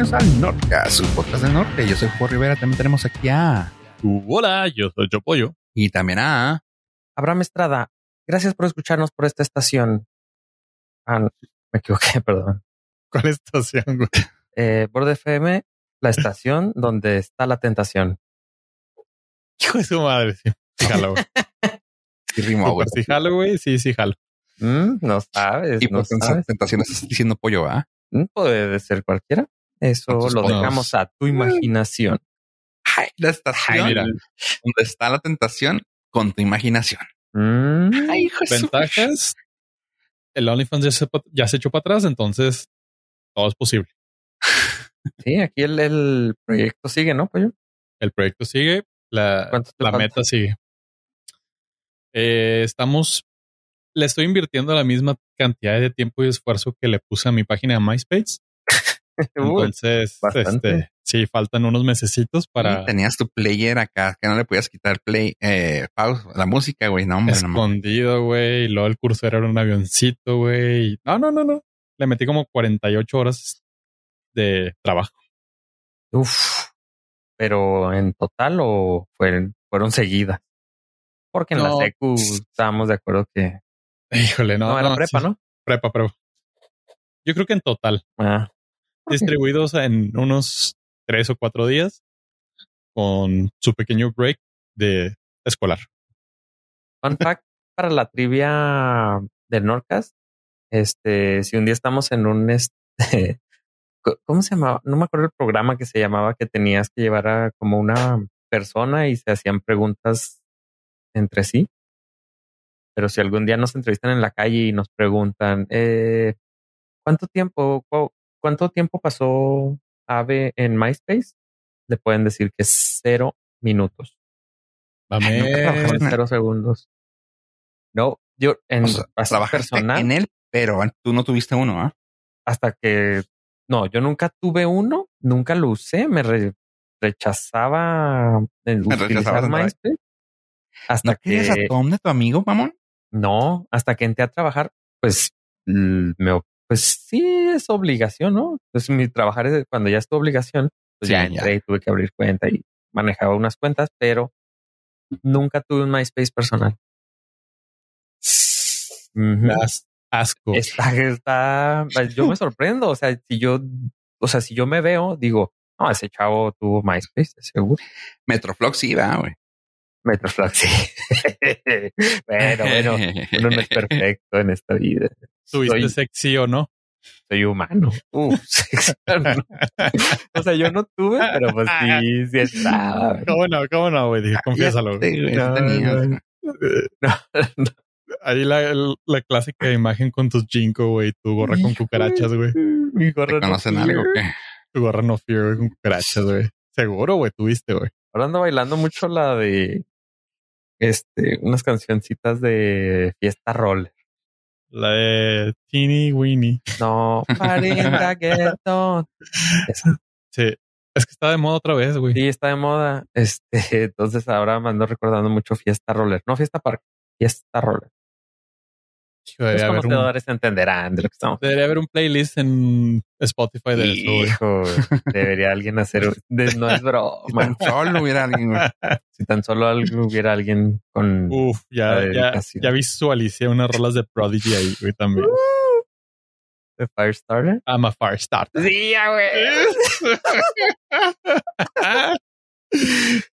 bienvenidos al Norte, su podcast del norte. Yo soy Juan Rivera, también tenemos aquí a... hola, yo soy Yo Pollo. Y también a... Abraham Estrada. Gracias por escucharnos por esta estación. Ah, me equivoqué, perdón. ¿Cuál estación, güey? Eh, Borde FM, la estación donde está la tentación. Hijo de su madre, sí. Sí, jalo, güey. Sí, rimo, güey. Sí, jalo, güey. Sí, sí, jalo. Mm, no sabes, Y no por tentación sabes. tentaciones estás diciendo pollo, ¿va? Mm, Puede ser cualquiera. Eso lo pues, dejamos a tu imaginación. Ay, la estación Ay, mira. donde está la tentación con tu imaginación. Mm, Ay, hijo de su- Ventajas. El OnlyFans ya se, ya se echó para atrás, entonces todo es posible. sí, aquí el, el proyecto sigue, ¿no? Pollo? El proyecto sigue, la, ¿Cuánto te la meta sigue. Eh, estamos, le estoy invirtiendo la misma cantidad de tiempo y esfuerzo que le puse a mi página de MySpace. Entonces, bastante. este, sí, faltan unos mesecitos para tenías tu player acá, que no le podías quitar play, eh, pause, la música, güey. No, hombre, escondido, güey. Y luego el curso era un avioncito, güey. No, no, no, no. Le metí como 48 horas de trabajo. Uf. Pero en total o fueron, fueron seguidas. Porque en No. la secu estábamos de acuerdo que Híjole, no. no, era prepa, sí, ¿no? Prepa, prepa. Yo creo que en total, Ah, distribuidos en unos tres o cuatro días con su pequeño break de escolar. Fun fact para la trivia del Norcas. Este, si un día estamos en un este, ¿cómo se llamaba? No me acuerdo el programa que se llamaba que tenías que llevar a como una persona y se hacían preguntas entre sí. Pero si algún día nos entrevistan en la calle y nos preguntan, eh, ¿cuánto tiempo, cuánto tiempo pasó Ave en MySpace? Le pueden decir que es cero minutos. En cero segundos. No, yo en O sea, personal en él, pero tú no tuviste uno, ¿ah? hasta que no, yo nunca tuve uno, nunca lo usé, me re- rechazaba el Me utilizar. MySpace. Hasta ¿No que a Tom de tu amigo, mamón? no, hasta que entré a trabajar, pues me pues sí es obligación, ¿no? Entonces mi trabajar es cuando ya es tu obligación, pues Sí, ya ya. entré y tuve que abrir cuenta y manejaba unas cuentas, pero nunca tuve un MySpace personal. Das asco. Está, está, yo me sorprendo. O sea, si yo, o sea, si yo me veo, digo, no, ese chavo tuvo MySpace, seguro. Metroflog sí, va, güey. Metroflog, sí. bueno, bueno, uno no es perfecto en esta vida. ¿Tuviste soy- sexy o no? Soy humano. Uf, sexo, no. O sea, yo no tuve, pero pues sí, sí estaba. ¿Cómo no? ¿Cómo no, güey? Dije, confiésalo. güey. Sí, güey, sí No, no. No, Ahí la, la clásica imagen con tus jinko, güey, tu gorra con cucarachas, güey. Mi gorra ¿Te no conocen sirve. algo? ¿Qué? Tu gorra no fear, güey, con cucarachas, güey. Seguro, güey, tuviste, güey. Ahora ando bailando mucho la de este, unas cancioncitas de fiesta roller. La de Teeny Weeny. No, Sí. Es que está de moda otra vez, güey. Sí, está de moda. Este, entonces ahora me ando recordando mucho Fiesta Roller. No Fiesta Park, Fiesta Roller. Hijo, Los Debería haber, un, conocedores entenderán de lo que estamos. debería haber un playlist en Spotify de eso. Hijo, debería alguien hacer. un- de- no es Si broma. tan solo hubiera alguien, güey. Si tan solo algo- hubiera alguien con. Uf, ya, ya, visualicé unas rolas de Prodigy ahí, güey, también. de Firestarter. I'm a fire starter. Sí, ya, güey.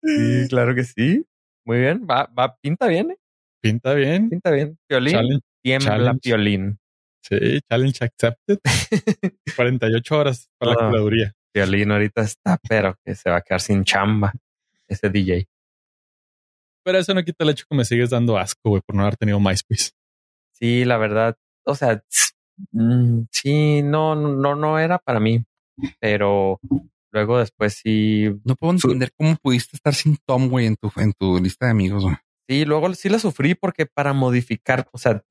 Sí, claro que sí. Muy bien. Va, va, pinta bien, ¿eh? Pinta bien. Pinta bien. Piolín. Challenge, tiembla challenge. piolín. sí, challenge accepted. 48 horas para la Ah. curaduría. Piolín ahorita está, pero que se va a quedar sin chamba. Ese DJ. Pero eso no quita el hecho que me sigues dando asco, güey, por no haber tenido MySpace. Sí, la verdad. O sea, mm, sí, no, no, no era para mí. Pero luego después sí, No puedo entender cómo pudiste estar sin Tom, güey, en tu, en tu lista de amigos, güey. sí, luego sí la sufrí porque para modificar, o sea,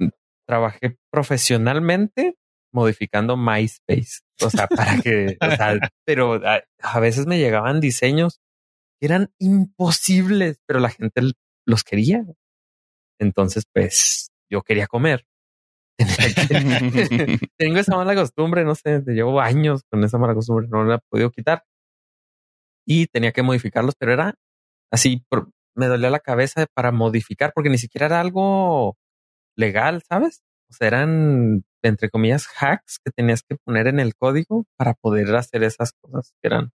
trabajé profesionalmente modificando MySpace. O sea, para que, o sea, pero a, a veces me llegaban diseños que eran imposibles, pero la gente los quería. Entonces, pues yo quería comer tengo esa mala costumbre, no sé, llevo años con esa mala costumbre, no la he podido quitar. Y tenía que modificarlos, pero era así, me dolía la cabeza para modificar, porque ni siquiera era algo legal, ¿sabes? O sea, eran, entre comillas, hacks que tenías que poner en el código para poder hacer esas cosas que eran.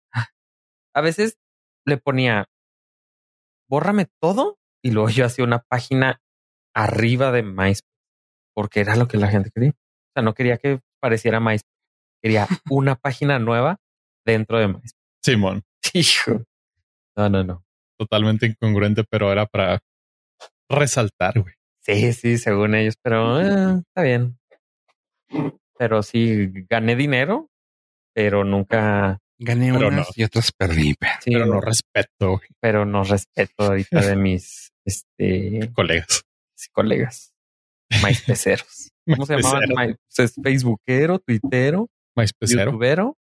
A veces le ponía, bórrame todo y luego yo hacía una página arriba de MySpace porque era lo que la gente quería. O sea, no quería que pareciera MySpace. Quería una página nueva dentro de MySpace. Simón. Hijo. No, no, no. Totalmente incongruente, pero era para resaltar, güey. Sí, sí, según ellos, pero eh, está bien. Pero sí, gané dinero, pero nunca... Gané unas y otras perdí. pero no respeto. Güey. Pero no respeto ahorita de mis este, colegas. Sí, colegas. MySpeceros. ¿Cómo se llamaban? Pues Facebookero, Twittero, MySpecero. YouTubero,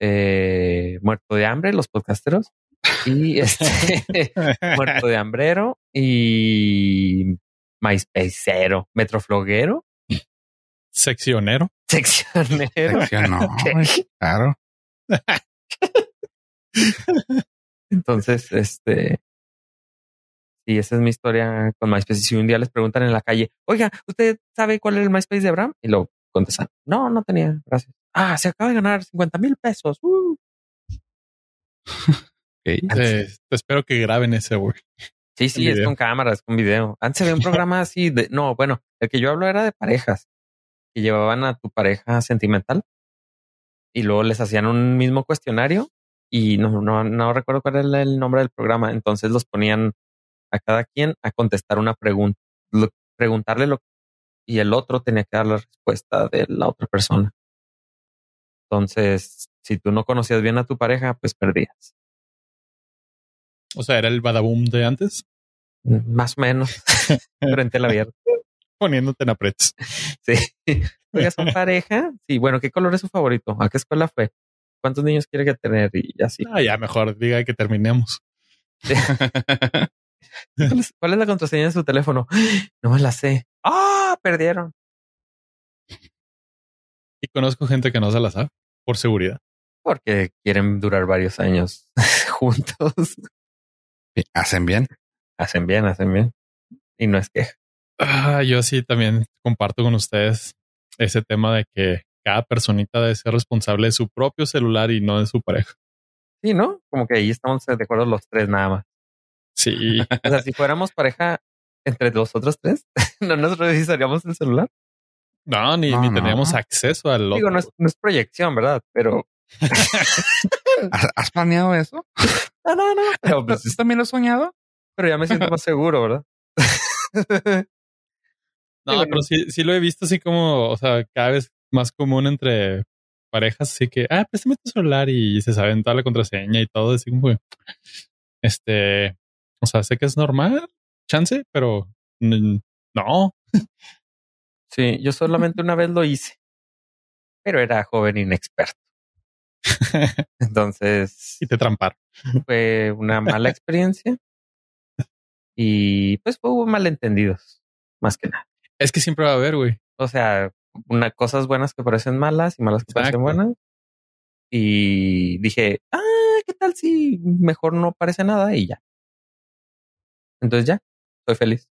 eh, Muerto de Hambre, los podcasteros. Y este Muerto de Hambrero y MySpacero, Metrofloguero. Seccionero. Seccionero. Seccionó, claro. Entonces, este, y esa es mi historia con MySpace. Si un día les preguntan en la calle, oiga, ¿usted sabe cuál es el MySpace de Abraham? Y lo contestan, no, no tenía, gracias. Ah, se acaba de ganar 50 mil pesos. Uh. Eh, espero que graben ese, güey. Sí, sí, es con cámaras, con video. Antes había un programa así de, no, bueno, el que yo hablo era de parejas que llevaban a tu pareja sentimental y luego les hacían un mismo cuestionario y no, no, no recuerdo cuál era el nombre del programa. Entonces los ponían a cada quien a contestar una pregunta, preguntarle lo y el otro tenía que dar la respuesta de la otra persona. Entonces, si tú no conocías bien a tu pareja, pues perdías. O sea, era el badaboom de antes. Más o menos. Frente a la abierta. Poniéndote en aprietos. Sí. Oiga, son pareja. Sí, bueno, ¿qué color es su favorito? ¿A qué escuela fue? ¿Cuántos niños quiere que tener? Y así. Ah, ya mejor diga que terminemos. ¿Cuál es, la contraseña de su teléfono? No me la sé. Ah, perdieron. Y conozco gente que no se la sabe por seguridad. Porque quieren durar varios años juntos. Hacen bien. Hacen bien, hacen bien. Y no es que. Ah, yo sí también comparto con ustedes ese tema de que cada personita debe ser responsable de su propio celular y no de su pareja. Sí, ¿no? Como que ahí estamos de acuerdo los tres nada más. Sí. O sea, si fuéramos pareja entre los otros tres, no nos revisaríamos el celular. No, ni, ni teníamos acceso al Digo, no es, no es proyección, ¿verdad? Pero. ¿Has planeado eso? No, no, no. Pero pues, también lo he soñado? Pero ya me siento más seguro, ¿verdad? no, pero sí, sí lo he visto así como, o sea, cada vez más común entre parejas, así que, ah, préstame tu celular y se saben toda la contraseña y todo, así como, este, o sea, sé que es normal, chance, pero no. Sí, yo solamente una vez lo hice, pero era joven inexperto. Entonces. y te tramparon. Fue una mala experiencia. Y pues hubo malentendidos, más que nada. Es que siempre va a haber, güey. O sea, una, cosas buenas que parecen malas y malas que parecen buenas. Y dije, ah, ¿qué tal si mejor no parece nada? Y ya. Entonces ya, soy feliz.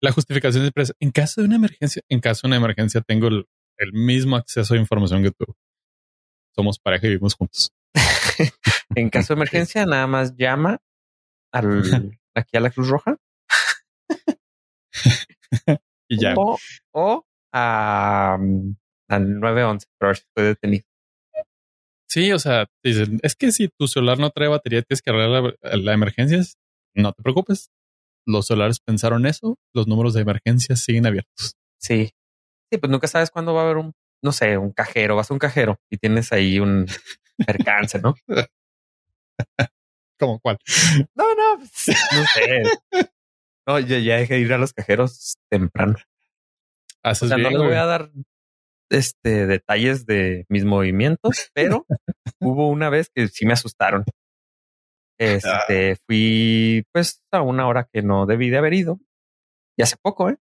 La justificación empresa. En caso de una emergencia, en caso de una emergencia, tengo el, mismo acceso a información que tú. Somos pareja y vivimos juntos. en caso de emergencia, nada más llama al, aquí a la Cruz Roja. y ya. O, o a, al 911, pero si estoy detenido. Sí, o sea, dicen, es que si tu celular no trae batería, tienes que arreglar la, la emergencia. No te preocupes. Los celulares pensaron eso, los números de emergencia siguen abiertos. Sí. Sí, pues nunca sabes cuándo va a haber un, no sé, un cajero, vas a un cajero y tienes ahí un percance, ¿no? ¿Cómo cuál? No, no, pues, no sé. No, ya, ya dejé de ir a los cajeros temprano. o sea, no les voy a dar este, detalles de mis movimientos, pero hubo una vez que sí me asustaron. Este, fui pues a una hora que no debí de haber ido Y hace poco, ¿eh?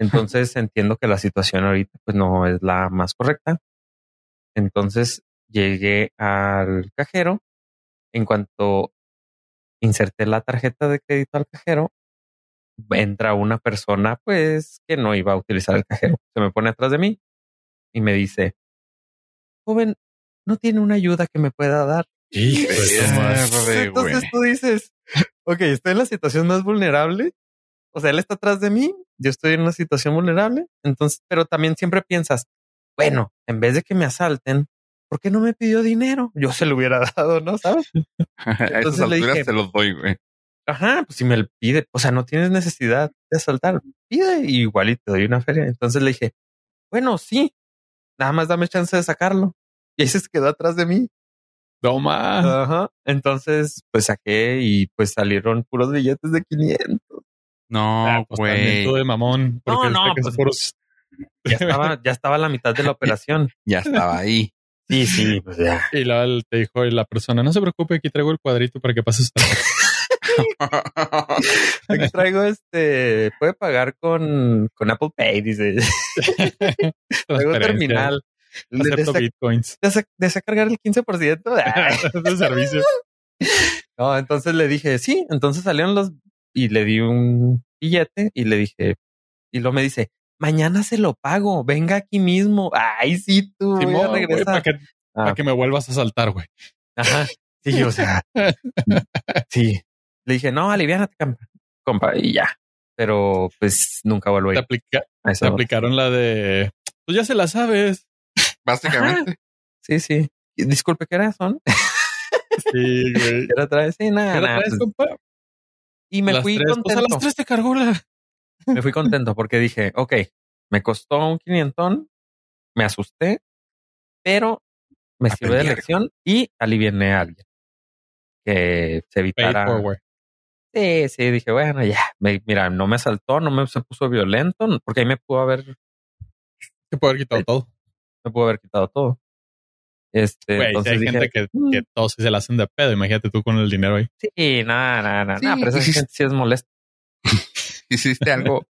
Entonces entiendo que la situación ahorita pues no es la más correcta. Entonces llegué al cajero. En cuanto inserté la tarjeta de crédito al cajero, entra una persona pues que no iba a utilizar el cajero. Se me pone atrás de mí y me dice, joven, ¿no tiene una ayuda que me pueda dar? Entonces tú dices, ok, estoy en la situación más vulnerable. O sea, él está atrás de mí, yo estoy en una situación vulnerable. Entonces, pero también siempre piensas, bueno, en vez de que me asalten, ¿por qué no me pidió dinero? Yo se lo hubiera dado, ¿no? ¿Sabes? Entonces le dije, te los doy, güey. Ajá, pues si me lo pide, o sea, no tienes necesidad de asaltar, pide y igual y te doy una feria. Entonces le dije, bueno, sí, nada más dame chance de sacarlo. Y ese se quedó atrás de mí. Toma. Ajá. Entonces, pues saqué y pues salieron puros billetes de 500. No, ah, pues, güey. de mamón. No, no, pues, ya estaba, ya estaba a la mitad de la operación. ya estaba ahí. Sí, sí, pues ya. Y luego te dijo la persona, no se preocupe, aquí traigo el cuadrito para que pases. aquí traigo este, puede pagar con, con Apple Pay, dice. traigo terminal. Acepto de, bitcoins. ¿Desea cargar el 15%? de servicio. No, entonces le dije, sí, entonces salieron los y le di un billete y le dije, y luego me dice, mañana se lo pago, venga aquí mismo. Ay, sí, tú, voy a regresar. Para que, ah. que, me vuelvas a saltar, güey. Ajá. Sí, o sea, sí. Le dije, no, aliviánate, compa, y ya. Pero pues nunca vuelvo a ir. Te, aplicaron la de, pues ya se la sabes. Básicamente. Sí, sí. Disculpe, ¿qué era son? Sí, güey. ¿Qué otra vez? Sí, nada. ¿Qué otra vez, compa? Y me fui contento. Las tres te cargó la... Me fui contento porque dije, ok, me costó un quinientón, me asusté, pero me sirve de lección y alivié a alguien que se evitara. Sí, sí, dije, bueno, ya, mira, no me asaltó, no me se puso violento, porque ahí me pudo haber. Se pudo haber quitado todo. Me pudo haber quitado todo. Este, entonces hay gente que, mm". que, todos se la hacen de pedo. Imagínate tú con el dinero ahí. Sí, nada, nada, nada. pero esa gente sí es molesta. hiciste algo,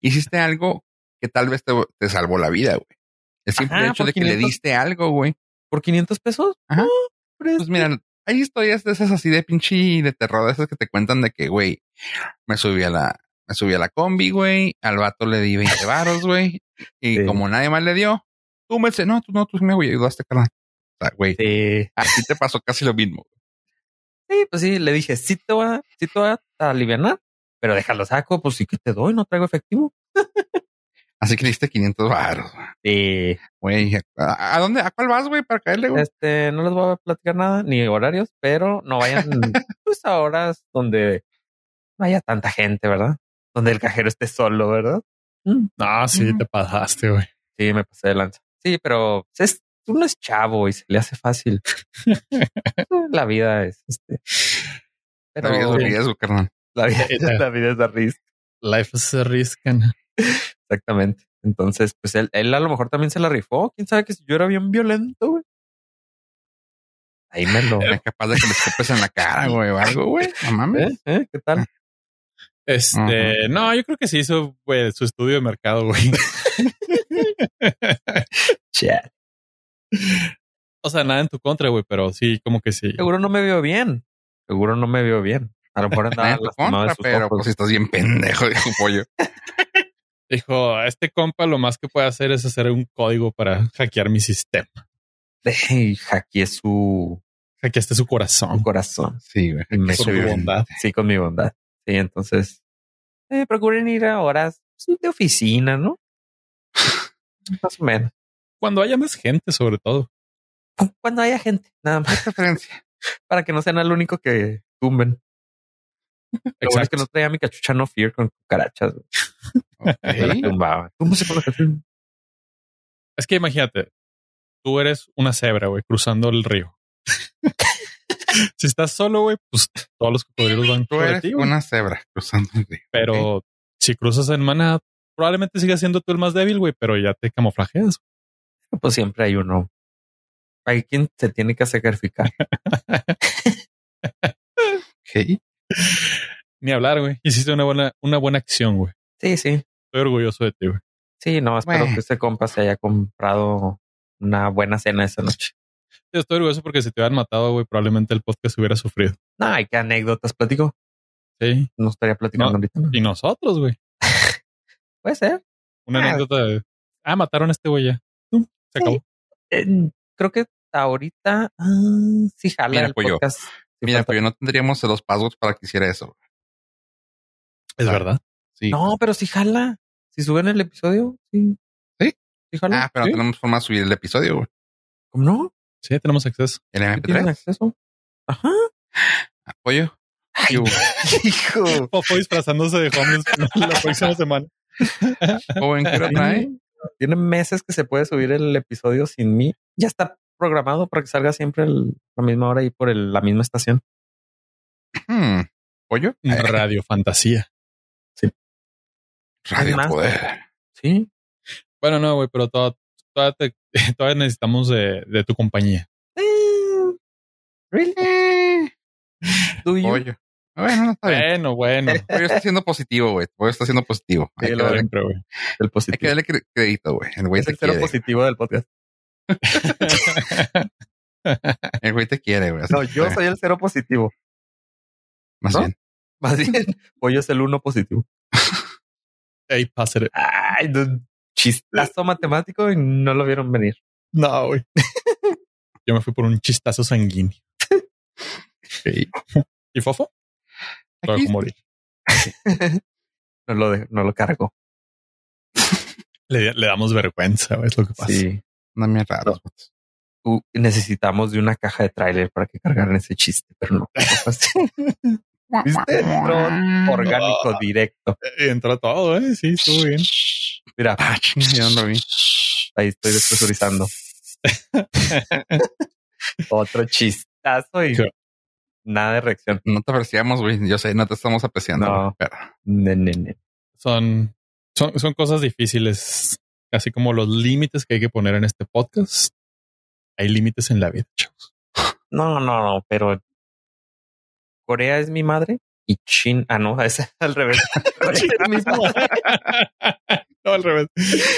hiciste algo que tal vez te, te salvó la vida, güey. El simple hecho de que le diste algo, güey. ¿Por 500 pesos? Ajá. pues mira, hay historias de esas así de pinche de terror, de esas que te cuentan de que, güey, me subí a la, me subí a la combi, güey, al vato le di 20 varos, güey, y como nadie más le dio, tú me dices, no, tú no, tú me ayudaste, carnal güey. Sí. Así te pasó casi lo mismo. Sí, pues sí, le dije, sí te voy a, sí te voy a aliviar, pero déjalo saco, pues sí que te doy, no traigo efectivo. Así que diste 500 baros. Sí. Güey, ¿a, dónde, a cuál vas, güey, para caerle, güey? Este, no les voy a platicar nada, ni horarios, pero no vayan pues a horas donde no haya tanta gente, ¿verdad? Donde el cajero esté solo, ¿verdad? Ah, sí, te pasaste, güey. Sí, me pasé de lanza. Sí, pero es, uno es chavo y se le hace fácil. la vida es este. Pero, la vida es riesgo, carnal. La vida, la vida es de riesgo. Life is a risk. Exactamente. Entonces, pues él, él a lo mejor también se la rifó. Quién sabe que si yo era bien violento, güey. Ahí me lo. Era capaz de que le escupes en la cara, güey, o algo, güey. No mames. ¿Eh? ¿Eh? ¿Qué tal? Este, no, yo creo que sí hizo güey, su estudio de mercado, güey. Chat. O sea, nada en tu contra, güey, pero sí, como que sí. Seguro no me veo bien. Seguro no me veo bien. A lo mejor andaba en tu contra, pero pues estás bien pendejo, dijo pollo. Dijo, este compa lo más que puede hacer es hacer un código para hackear mi sistema. Y hackeé su... Hackeaste su corazón. Su corazón. Sí, güey. con mi bondad. Sí, con mi bondad. Sí, entonces... Eh, procuren ir a horas de oficina, ¿no? Más o menos. Cuando haya más gente, sobre todo. Cuando haya gente, nada más. Referencia. Para que no sean el único que tumben. Exacto. es que no traía mi cachucha no fear con cucarachas. Okay. ¿Cómo se pone Es que imagínate, tú eres una cebra, güey, cruzando el río. si estás solo, güey, pues todos los cocodrilos van tú eres una cebra cruzando el río. Pero si cruzas en manada, probablemente sigas siendo tú el más débil, güey, pero ya te camuflajeas. Pues siempre hay uno. Hay quien se tiene que sacrificar. okay. Ni hablar, güey. Hiciste una buena, una buena acción, güey. Sí, sí. Estoy orgulloso de ti, güey. Sí, no, espero Bueno. que este compa se haya comprado una buena cena esa noche. Yo estoy orgulloso porque si te hubieran matado, güey, probablemente el podcast hubiera sufrido. No, hay qué anécdotas platico. Sí. No estaría platicando No. ahorita. ¿no? Y nosotros, güey. Puede ser. Una Ah. anécdota de. Ah, mataron a este güey ya. Se acabó. Eh, creo que ahorita ah, sí jala Mira, el pollo. podcast. Mira, pues yo no tendríamos los passwords para que hiciera eso. Es Ah. verdad. Sí. No, pero sí jala. Si suben el episodio, sí. ¿Sí? Sí jala. Ah, pero tenemos forma de subir el episodio, güey. ¿Cómo no? Sí, tenemos acceso. El ¿Sí ¿Tienen MP3. acceso? Ajá. Apoyo. Ay, hijo. Fofo disfrazándose de homeless la próxima semana. ¿O en qué hora trae? Sí. Tiene meses que se puede subir el episodio sin mí. Ya está programado para que salga siempre el- la misma hora y por el- la misma estación. Hmm. ¿Pollo? Eh, Radio Fantasía. Radio más. Poder. Sí. Bueno, no, güey, pero toda- todavía, te- todavía necesitamos de, de tu compañía. Eh, really? Do you? Pollo. Bueno, no está bien. Bueno, bueno. Pollo está siendo positivo, güey. Pollo está siendo positivo. Hay Sí, que, lo darle, Siempre, güey. El hay que positivo. darle cre- crédito, güey. El güey Es te el cero quiere. positivo del podcast. El güey te quiere, güey. No, que yo soy el cero positivo. Más ¿no? bien. Más bien, Pollo es el uno positivo. Ey, pásale. Ay, no, chistazo matemático y no lo vieron venir. No, güey. Yo me fui por un chistazo sanguíneo. Sí. ¿Y Fofo? Lo Aquí dejó morir. No lo, de- no lo cargo. Le, le damos vergüenza, es lo que pasa. Sí. no me raro. Uh, necesitamos de una caja de tráiler para que cargaran ese chiste, pero no. ¿Viste? Entró orgánico directo. Y entró todo, ¿eh? Sí, estuvo bien. Mira, Ah, no ahí estoy despresurizando. Otro chistazo y. nada de reacción. No te apreciamos, güey. Yo sé, no te estamos apreciando. No. pero. Son, son, son cosas difíciles, así como los límites que hay que poner en este podcast. Hay límites en la vida, chavos. No, no, no, pero Corea es mi madre y China. Ah, no, es al revés. Corea es mi padre. no, al revés.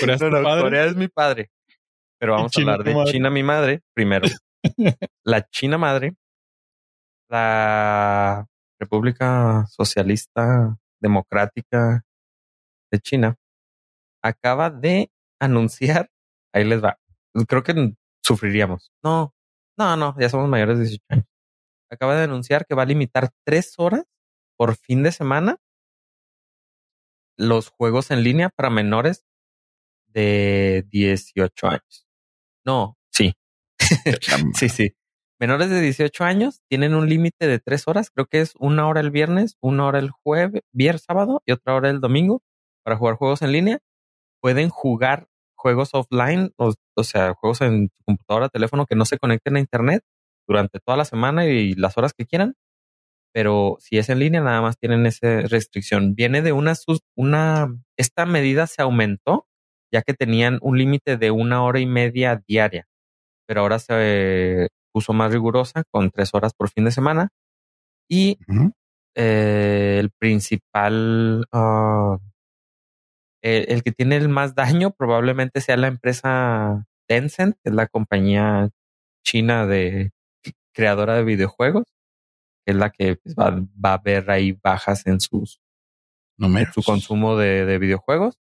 Corea es No, tu no, padre. Corea es mi padre. Pero vamos a hablar de. China, mi madre, primero. la China madre, la República Socialista Democrática de China, acaba de anunciar, ahí les va, creo que sufriríamos. No, no, no, ya somos mayores de 18 años. Acaba de anunciar que va a limitar tres horas por fin de semana los juegos en línea para menores de 18 años. No, sí, sí, sí. Menores de 18 años tienen un límite de tres horas. Creo que es una hora el viernes, una hora el jueves, viernes, sábado y otra hora el domingo para jugar juegos en línea. Pueden jugar juegos offline, o, sea, juegos en computadora, teléfono que no se conecten a internet durante toda la semana y las horas que quieran. Pero si es en línea, nada más tienen esa restricción. Viene de una, una, esta medida se aumentó ya que tenían un límite de una hora y media diaria, pero ahora se puso más rigurosa con tres horas por fin de semana. Y eh, el principal, ah, el, el que tiene el más daño probablemente sea la empresa Tencent, que es la compañía china de creadora de videojuegos, que es la que pues, va, va a ver ahí bajas en sus en su consumo de, de videojuegos.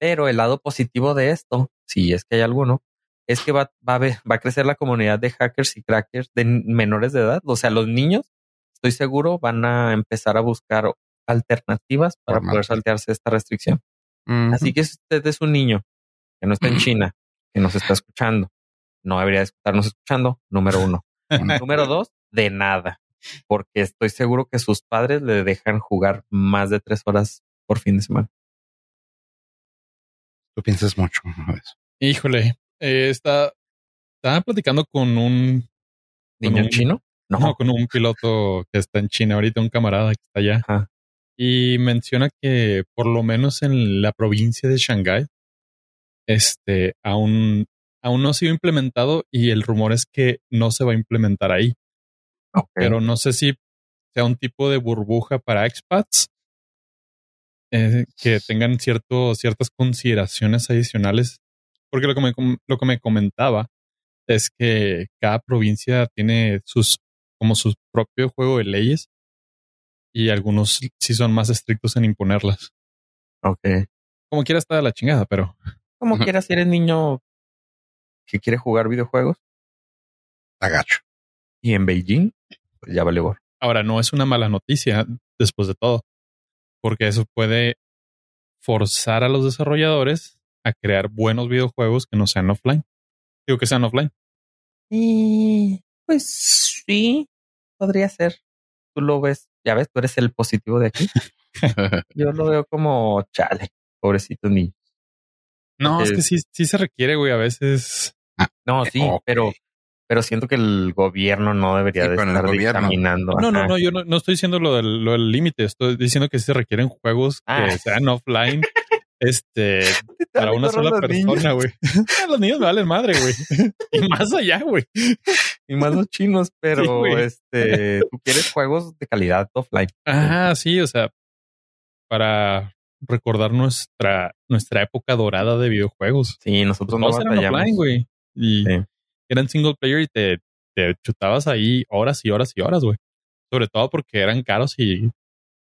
Pero el lado positivo de esto, si es que hay alguno, es que va, va, a, ver- va a crecer la comunidad de hackers y crackers de menores de edad. O sea, los niños, estoy seguro, van a empezar a buscar alternativas para poder saltearse esta restricción. Así que si usted es un niño que no está en China, que nos está escuchando, no debería de estarnos escuchando, número uno. número dos, de nada, porque estoy seguro que sus padres le dejan jugar más de tres horas por fin de semana. Tú piensas mucho. Híjole, eh, está, estaba platicando con un, ¿Niño un- chino? No. no, con un piloto que está en China ahorita, un camarada que está allá. Ajá. Y menciona que por lo menos en la provincia de Shanghái, este, aún, aún no ha sido implementado y el rumor es que no se va a implementar ahí. Pero no sé si sea un tipo de burbuja para expats. eh, que tengan cierto, ciertas consideraciones adicionales. Porque lo que, me, lo que me comentaba es que cada provincia tiene sus como su propio juego de leyes y algunos sí son más estrictos en imponerlas. Ok. Como quiera está de la chingada, pero como quiera si eres niño que quiere jugar videojuegos, agacho. Y en Beijing, pues ya vale por. Ahora no es una mala noticia después de todo, porque eso puede forzar a los desarrolladores a crear buenos videojuegos que no sean offline. Digo que sean offline. Y pues sí, podría ser. Tú lo ves, ya ves, tú eres el positivo de aquí. Yo lo veo como chale, pobrecito niño. No, es, que sí, sí se requiere, güey, a veces. Ah, no, sí, pero pero siento que el gobierno no debería de estar dictaminando. No, no, no, yo no, estoy diciendo lo del límite, estoy diciendo que sí se requieren juegos que ah. sean offline Este, para una sola persona, güey. los niños me valen madre, güey. y más allá, güey. Y más los chinos, pero este, tú quieres juegos de calidad offline. Ah, sí, o sea, para recordar nuestra, nuestra época dorada de videojuegos. Sí, nosotros no eran offline, güey. Y eran single player y te, te chutabas ahí horas y horas y horas, güey. Sobre todo porque eran caros y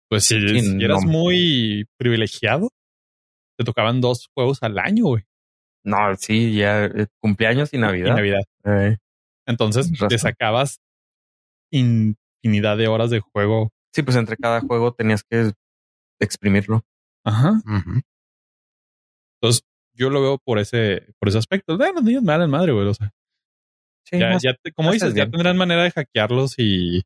pues si, eras muy privilegiado, te tocaban dos juegos al año, güey. No, sí, ya eh, cumpleaños y Navidad. Y Navidad. Eh. Entonces te sacabas infinidad de horas de juego. Sí, pues entre cada juego tenías que exprimirlo. Ajá. Entonces yo lo veo por ese, por ese aspecto. De los niños me dan madre, güey. O sea, ya, ya como dices, ya tendrán manera de hackearlos y,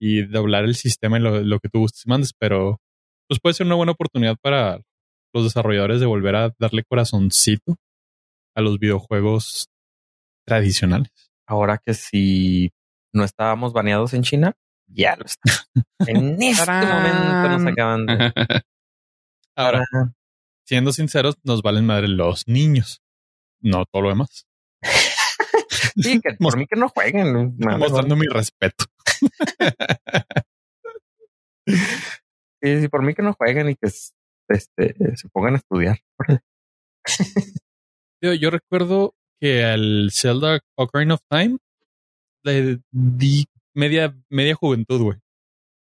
y doblar el sistema en lo, lo que tú gustes y mandes, pero pues puede ser una buena oportunidad para los desarrolladores de volver a darle corazoncito a los videojuegos tradicionales. Ahora que si no estábamos baneados en China, ya lo está. en este momento nos acaban de... Ahora, siendo sinceros, nos valen madre los niños, no todo lo demás. sí, que por mí que no jueguen. Mostrando mi respeto. sí, sí, por mí que no jueguen y que este, se pongan a estudiar. yo, yo recuerdo que al Zelda Ocarina of Time le di media, media juventud, güey.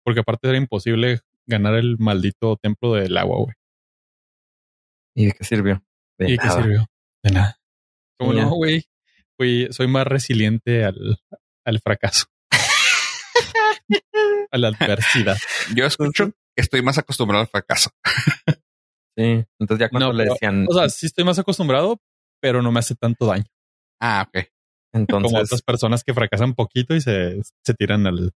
Porque aparte era imposible ganar el maldito templo del agua, güey. ¿Y de qué sirvió? ¿Y de qué sirvió? De nada. Como no, güey. Soy más resiliente al, al fracaso. a la adversidad. Yo escucho estoy más acostumbrado al fracaso. sí, entonces ya cuando le decían... O sea, sí estoy más acostumbrado, pero no me hace tanto daño. Ah, ok. Entonces... Como otras personas que fracasan poquito y se, se tiran al...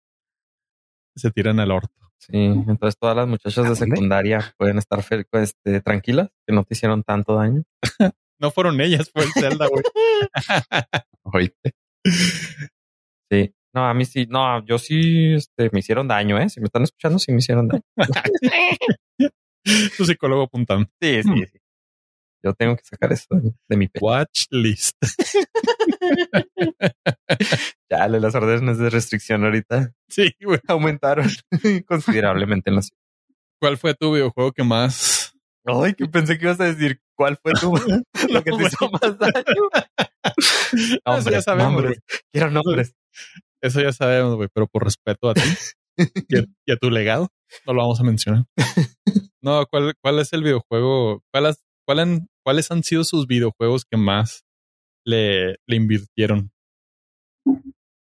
Se tiran al orto. Sí, entonces todas las muchachas de secundaria pueden estar este, tranquilas, que no te hicieron tanto daño. no fueron ellas, fue el Zelda, güey. Oíste. Sí. No, a mí sí, no, yo sí, este, me hicieron daño, ¿eh? Si me están escuchando, sí me hicieron daño. tu psicólogo apuntando. Sí, sí, hmm. sí. Yo tengo que sacar eso de, mi pecho. Watch list. ya, las órdenes de restricción ahorita. Sí, güey. Aumentaron considerablemente en la ¿Cuál fue tu videojuego que más? Ay, que pensé que ibas a decir cuál fue tu lo que te hizo más daño. Hombres, ya sabemos. Nombres. Quiero nombres. Eso ya sabemos, güey, pero por respeto a ti y, a, tu legado, no lo vamos a mencionar. No, ¿cuál, cuál es el videojuego? ¿Cuál cuál ¿Cuáles han sido sus videojuegos que más le, le invirtieron?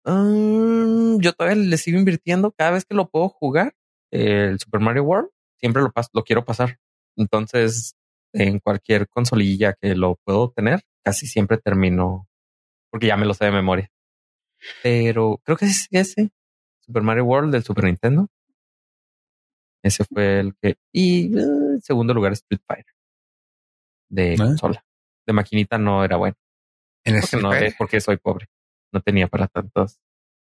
Mm, yo todavía le sigo invirtiendo cada vez que lo puedo jugar. El Super Mario World siempre lo, lo quiero pasar. Entonces, en cualquier consolilla que lo puedo tener, casi siempre termino porque ya me lo sé de memoria. Pero creo que es ese. Super Mario World del Super Nintendo. Ese fue el que. Y en eh, segundo lugar, Street Fighter. De ah. consola. De maquinita no era bueno. En porque, no, porque soy pobre. No tenía para tantos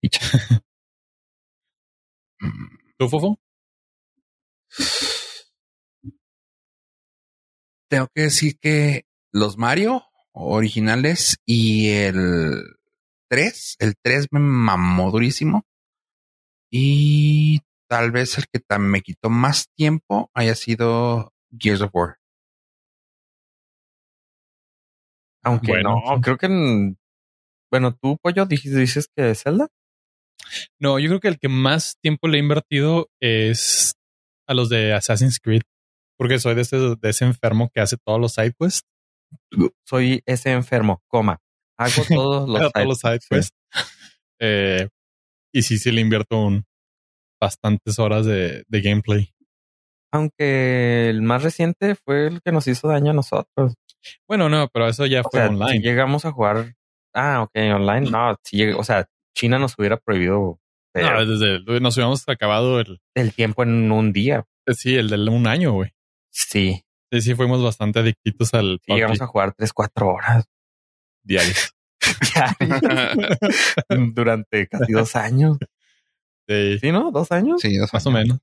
fichas. ¿Tú, Fofo? Tengo que decir que los Mario originales y el 3. El 3 me mamó durísimo. Y tal vez el que me quitó más tiempo haya sido Gears of War. Aunque no, creo que bueno, tú, Pollo, dices que Zelda. No, yo creo que el que más tiempo le he invertido es a los de Assassin's Creed, porque soy de ese, de ese enfermo que hace todos los side quests. Soy ese enfermo, coma. Hago todos los, side, los side quests. Eh, y sí, sí le invierto un, bastantes horas de, de gameplay. Aunque el más reciente fue el que nos hizo daño a nosotros. Bueno, no, pero eso ya fue online. llegamos a jugar. Ah, ok, online. No, si o sea, China nos hubiera prohibido. No, desde nos hubiéramos acabado el, el tiempo en un día. Eh, sí, el de un año, güey. Sí. Sí, sí, fuimos bastante adictitos al. llegamos a jugar tres, cuatro horas diarios. Durante casi dos años. Sí. sí, ¿no? ¿Dos años? Sí, más o menos.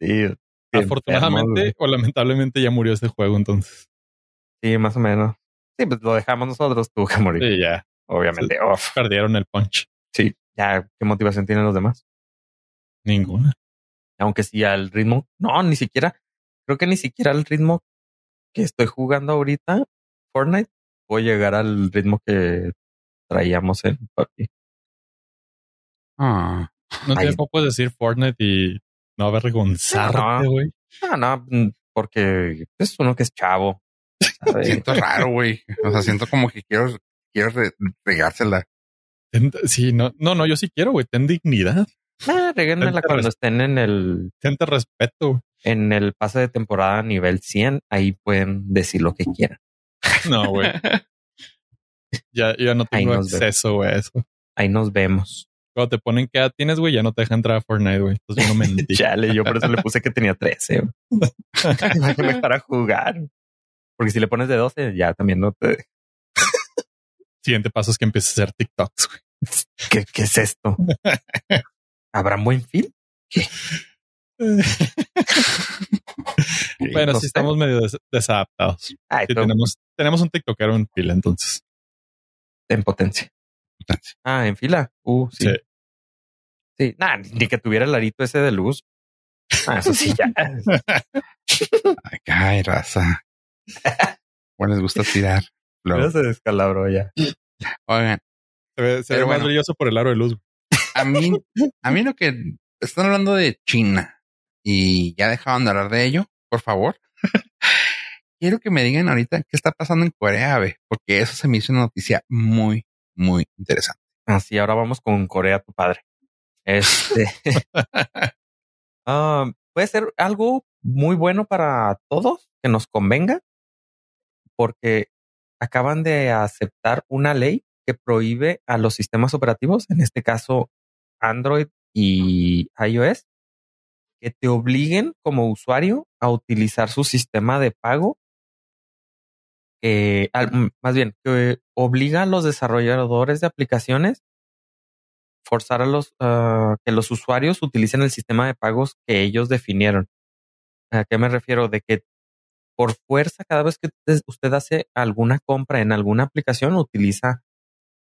sí. Afortunadamente o lamentablemente ya murió ese juego entonces. Sí, más o menos. Sí, pues lo dejamos nosotros, tuvo que morir. Sí, ya. Obviamente. Perdieron el punch. Sí, ya. ¿Qué motivación tienen los demás? Ninguna. Aunque sí al ritmo. No, ni siquiera. Creo que ni siquiera al ritmo que estoy jugando ahorita, Fortnite, a llegar al ritmo que traíamos en PUBG. Ah. No te puedo decir Fortnite y no avergonzarte, güey. No, no, mm, porque es uno que es chavo. siento raro, güey. O sea, siento como que quiero, quiero regársela. Sí, no, no, no, yo sí quiero, güey. Ten dignidad. Ah, regámela cuando estén en el. Tente respeto. En el pase de temporada nivel 100, ahí pueden decir lo que quieran. No, güey. ya, ya no tengo acceso, güey, a eso. Ahí nos vemos. Cuando te ponen que edad tienes, güey, ya no te deja entrar a Fortnite, güey. Entonces yo no mentí. Chale, yo por eso le puse que tenía 13. para jugar. Porque si le pones de 12, ya también no te. Siguiente paso es que empieces a hacer TikToks, güey. ¿Qué, ¿Qué, es esto? ¿Habrá buen film? Bueno, sí estamos medio desadaptados. tenemos, tenemos un TikTokero en fila, entonces. En potencia. Ah, en fila. Uh, sí. Sí, ni que tuviera el arito ese de luz. Ah, eso sí, ya. Ay, raza. Bueno, les gusta tirar. Luego. se descalabró ya. Oigan. Se ve, más brilloso por el aro de luz. A mí, a mí lo que están hablando de China y ya dejaban de hablar de ello, por favor. Quiero que me digan ahorita qué está pasando en Corea, porque eso se me hizo una noticia muy, muy interesante. Así, ahora vamos con Corea, tu padre. Este ah, puede ser algo muy bueno para todos que nos convenga, porque acaban de aceptar una ley que prohíbe a los sistemas operativos, en este caso Android y iOS, que te obliguen como usuario a utilizar su sistema de pago eh, más bien, que obliga a los desarrolladores de aplicaciones forzar a los ah, que los usuarios utilicen el sistema de pagos que ellos definieron. ¿A qué me refiero? De que por fuerza, cada vez que usted hace alguna compra en alguna aplicación, utiliza,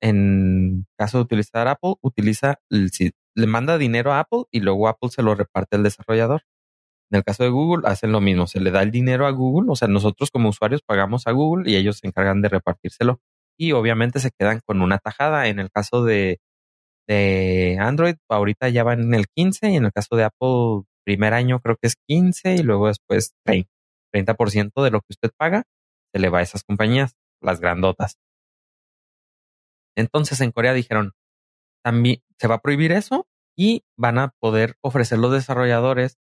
en caso de utilizar Apple, utiliza, le manda dinero a Apple y luego Apple se lo reparte al desarrollador. En el caso de Google hacen lo mismo, se le da el dinero a Google, o sea, nosotros como usuarios pagamos a Google y ellos se encargan de repartírselo y obviamente se quedan con una tajada. En el caso de, de Android, ahorita ya van en el 15 y en el caso de Apple, primer año creo que es 15 y luego después 30, 30% de lo que usted paga se le va a esas compañías, las grandotas. Entonces en Corea dijeron, también se va a prohibir eso y van a poder ofrecer los desarrolladores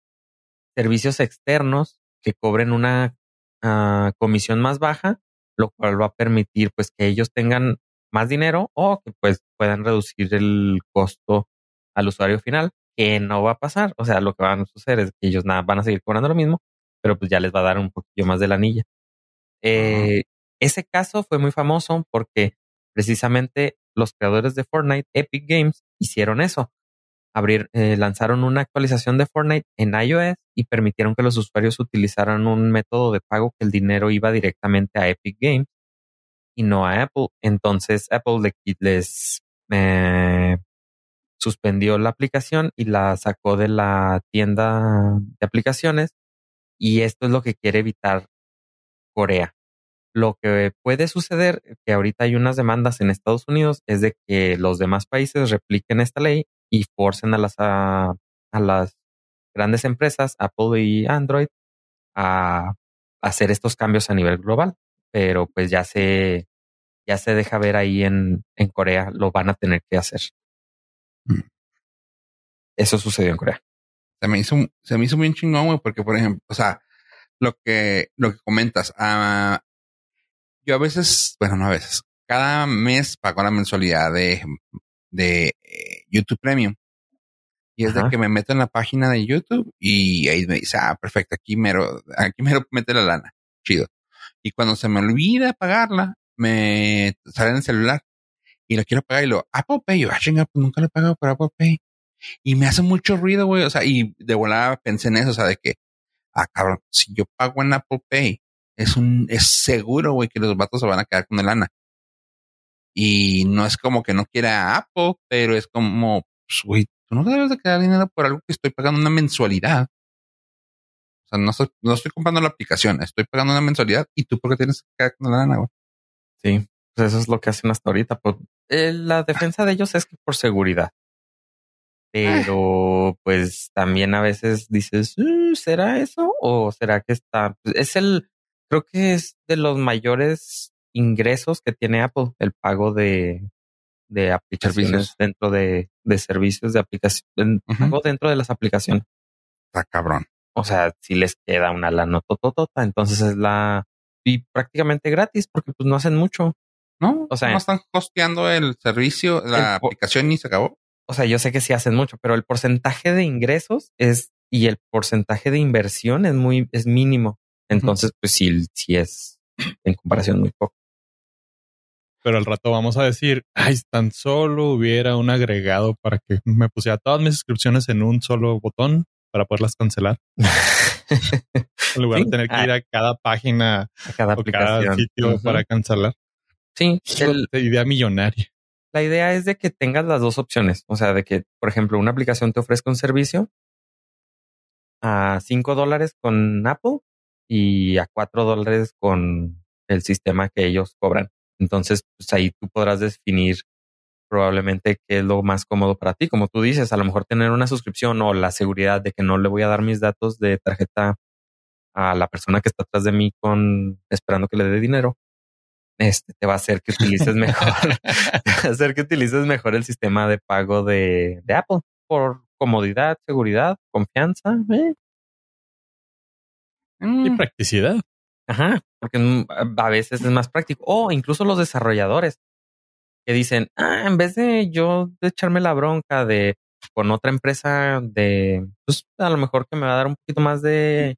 servicios externos que cobren una ah, comisión más baja, lo cual va a permitir pues que ellos tengan más dinero o que pues puedan reducir el costo al usuario final, que no va a pasar. O sea, lo que van a suceder es que ellos nada, van a seguir cobrando lo mismo, pero pues ya les va a dar un poquillo más de la anilla. Eh, ese caso fue muy famoso porque precisamente los creadores de Fortnite, Epic Games, hicieron eso eh, lanzaron una actualización de Fortnite en iOS y permitieron que los usuarios utilizaran un método de pago que el dinero iba directamente a Epic Games y no a Apple. Entonces Apple les eh, suspendió la aplicación y la sacó de la tienda de aplicaciones Y esto es lo que quiere evitar Corea. Lo que puede suceder, que ahorita hay unas demandas en Estados Unidos, es de que los demás países repliquen esta ley y forcen a las, a, las grandes empresas, Apple y Android, a hacer estos cambios a nivel global. Pero pues ya se, ya se deja ver ahí en, en Corea, lo van a tener que hacer. Mm. Eso sucedió en Corea. Se me hizo, se me hizo bien chingón, güey, porque por ejemplo, o sea, lo que, lo que comentas, uh, yo a veces, bueno, no a veces, cada mes pago la mensualidad de, de eh, YouTube Premium. Y es de que me meto en la página de YouTube y ahí me dice, ah, perfecto, aquí mero, aquí mero mete la lana. Chido. Y cuando se me olvida pagarla, me sale en el celular y lo quiero pagar y lo Apple Pay. Yo, ah, chinga, pues nunca lo he pagado por Apple Pay. Y me hace mucho ruido, güey. O sea, y de volada pensé en eso, o sea, de que, ah, cabrón, si yo pago en Apple Pay, es un, es seguro, güey, que los vatos se van a quedar con el lana. Y no es como que no quiera Apple, pero es como, pues, güey, tú no debes de quedar dinero por algo que estoy pagando una mensualidad. O sea, no estoy, no estoy comprando la aplicación, estoy pagando una mensualidad y tú por qué tienes que quedar con la lana, güey. Sí, pues eso es lo que hacen hasta ahorita. Pues, eh, la defensa de ellos es que por seguridad. Pero pues también a veces dices, uh, ¿será eso? ¿O será que está? Pues, es el, creo que es de los mayores ingresos que tiene Apple, el pago de, de aplicaciones dentro de, de, servicios de aplicación, pago dentro de las aplicaciones. Está cabrón. O sea, si les queda una lana tototota, entonces es la y prácticamente gratis porque pues no hacen mucho. No, o sea, no están costeando el servicio, la aplicación y se acabó o sea, yo sé que sí hacen mucho, pero el porcentaje de ingresos es y el porcentaje de inversión es muy, es mínimo. Entonces, pues sí, sí es en comparación muy poco. Pero al rato vamos a decir, ay, tan solo hubiera un agregado para que me pusiera todas mis suscripciones en un solo botón para poderlas cancelar. en lugar de tener que ir ah. a cada página, a cada, aplicación. sitio para cancelar. Sí, el, idea millonaria. La idea es de que tengas las dos opciones. O sea, de que, por ejemplo, una aplicación te ofrezca un servicio a 5 dólares con Apple y a 4 dólares con el sistema que ellos cobran. Entonces, pues ahí tú podrás definir probablemente qué es lo más cómodo para ti. Como tú dices, a lo mejor tener una suscripción o la seguridad de que no le voy a dar mis datos de tarjeta a la persona que está atrás de mí con esperando que le dé dinero este te va a hacer que utilices mejor, va a hacer que utilices mejor el sistema de pago de, de Apple por comodidad, seguridad, confianza ¿eh? Y mm. practicidad. Ajá, porque a veces es más práctico. O incluso los desarrolladores que dicen, ah, en vez de yo de echarme la bronca de con otra empresa de, pues a lo mejor que me va a dar un poquito más de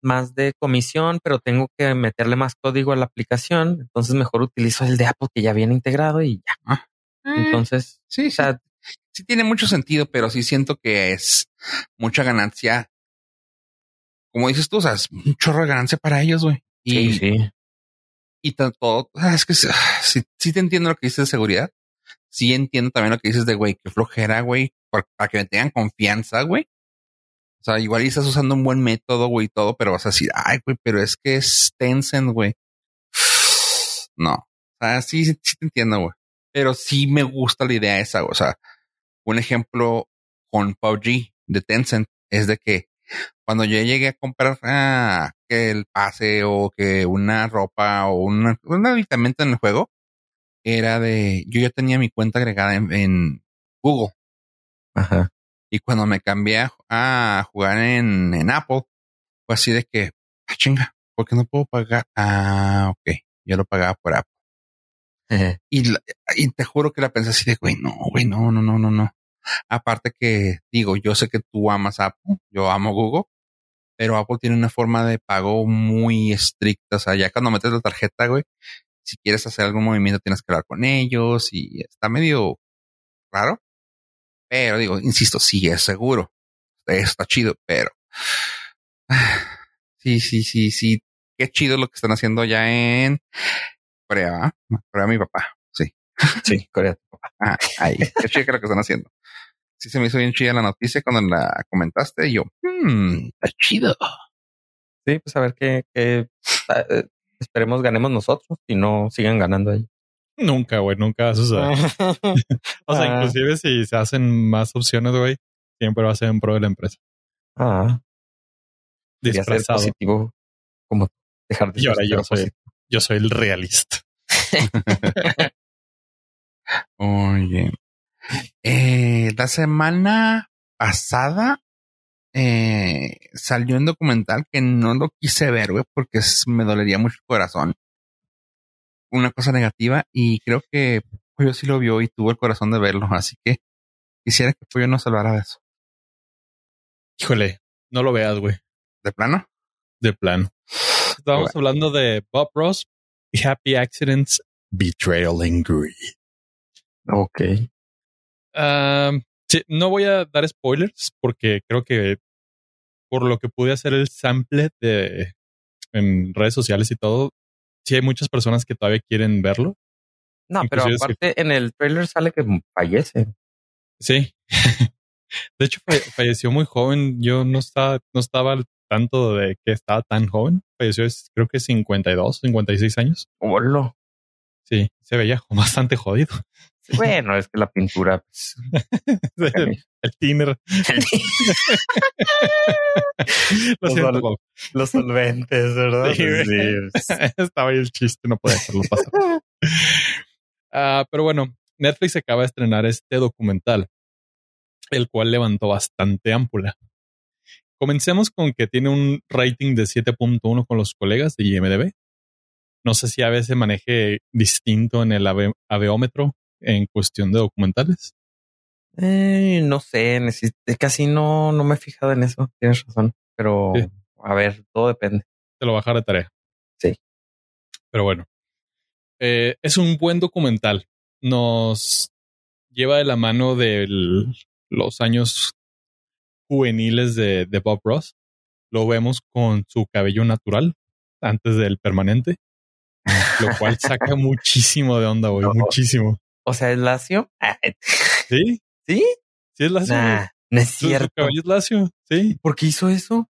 más de comisión, pero tengo que meterle más código a la aplicación. Entonces mejor utilizo el de Apple que ya viene integrado y ya. Ah, eh, entonces, sí, sí tiene mucho sentido, pero sí siento que es mucha ganancia. Como dices tú, o sea, es un chorro de ganancia para ellos, güey. Y, sí, sí. Y todo, es que sí, sí te entiendo lo que dices de seguridad. Sí entiendo también lo que dices de, güey, que flojera, güey, para que me tengan confianza, güey. O sea, igual estás usando un buen método, güey, y todo, pero vas a decir, ay, güey, pero es que es Tencent, güey. No. O sea, sí, sí te entiendo, güey. Pero sí me gusta la idea esa, O sea, un ejemplo con PUBG de Tencent es de que cuando yo llegué a comprar ah, que el pase o que una ropa o una, un aditamento en el juego, era de, yo ya tenía mi cuenta agregada en, en Google. Ajá. Y cuando me cambié a, jugar en, en, Apple, fue así de que, ah, chinga, ¿por qué no puedo pagar? Ah, ok, yo lo pagaba por Apple. y, y, te juro que la pensé así de, güey, no, güey, no, no, no, no, no. Aparte que digo, yo sé que tú amas Apple, yo amo Google, pero Apple tiene una forma de pago muy estricta. O sea, ya cuando metes la tarjeta, güey, si quieres hacer algún movimiento tienes que hablar con ellos y está medio raro. Pero digo, insisto, sí es seguro. Está chido, pero sí, sí, sí, sí. Qué chido lo que están haciendo ya en Corea. Corea, mi papá. Sí. Sí, Corea, tu papá. Ah, ahí. Qué chido lo que están haciendo. Sí, se me hizo bien chida la noticia cuando la comentaste. Y yo, hmm, está chido. Sí, pues a ver qué, qué eh, esperemos ganemos nosotros y no sigan ganando ahí. Nunca, güey, nunca va a suceder. o sea, Ah. inclusive si se hacen más opciones, güey, siempre va a ser en pro de la empresa. Ah, ser Disfrazado. positivo, como dejar de Y ahora yo soy, positivo. yo soy el realista. Oye, eh, la semana pasada eh, salió un documental que no lo quise ver, güey, porque me dolería mucho el corazón. Una cosa negativa y creo que Pollo sí lo vio y tuvo el corazón de verlo, así que quisiera que Pollo nos hablara de eso. Híjole, no lo veas, güey, ¿De plano? de plano. Estábamos hablando de Bob Ross y Happy Accidents, Betrayal and Greed. Ok. Ah, sí, no voy a dar spoilers porque creo que por lo que pude hacer el sample de en redes sociales y todo, sí hay muchas personas que todavía quieren verlo. No, pero Inclusive sí. aparte en el trailer sale que fallece. Sí. De hecho, falle- falleció muy joven. Yo no estaba, no estaba al tanto de que estaba tan joven. Falleció, creo que 52, 56 años. Olo. Sí, se veía bastante jodido. Bueno, es que la pintura. pues, el, el tiner. Lo Los solventes, ¿verdad? Sí, güey. Estaba ahí el chiste, no podía dejarlo pasar. Ah, pero bueno, Netflix acaba de estrenar este documental, el cual levantó bastante ámpula. Comencemos con que tiene un rating de 7.1 con los colegas de IMDB. No sé si a veces maneje distinto en el ave- aveómetro en cuestión de documentales. Eh, no sé, casi no, no me he fijado en eso. Tienes razón. Pero Sí. a ver, todo depende. Te lo bajar de tarea. Sí. Pero bueno, eh, es un buen documental. Nos lleva de la mano de los años juveniles de, de Bob Ross. Lo vemos con su cabello natural antes del permanente, lo cual saca muchísimo de onda, güey. No. Muchísimo. O sea, es lacio. Ah, Sí, ¿Sí? sí es lacio. Nah, no es Su- su cierto. cabello es lacio. Sí, ¿Por qué hizo eso?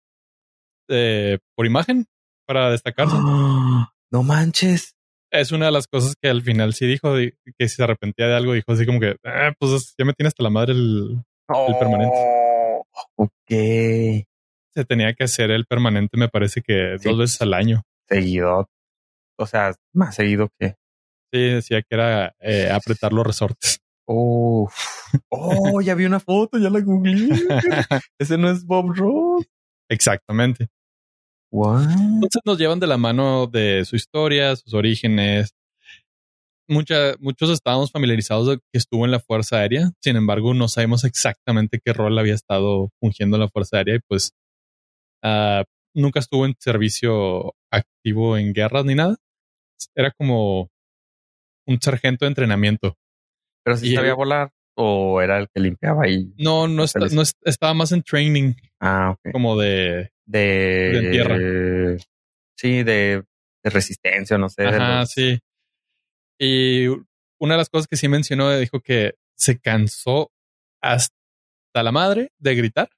Eh, por imagen, para destacarse. Ah, no manches. es una de las cosas que al final sí dijo di- que si se arrepentía de algo, dijo así como que, "Ah, pues ya me tiene hasta la madre el, El permanente. Oh, ok. se tenía que hacer el permanente, me parece que Sí. dos veces al año. Seguido. O sea, más seguido que. Sí, decía que era eh, apretar los resortes. Uf. Oh, ya vi una foto, ya la googleé. Ese no es Bob Ross. Exactamente. What? Entonces nos llevan de la mano de su historia, sus orígenes. Mucha, muchos estábamos familiarizados de que estuvo en la Fuerza Aérea. Sin embargo, no sabemos exactamente qué rol había estado fungiendo en la Fuerza Aérea y pues ah, nunca estuvo en servicio activo en guerras ni nada. Era como un sargento de entrenamiento. Pero si Y sabía el- volar o era el que limpiaba ahí. No, no, está- no es- estaba más en training, Ah, ok. como de De, De tierra. Sí, de, de resistencia, no sé. Ajá, los- sí. Y una de las cosas que sí mencionó, dijo que se cansó hasta la madre de gritar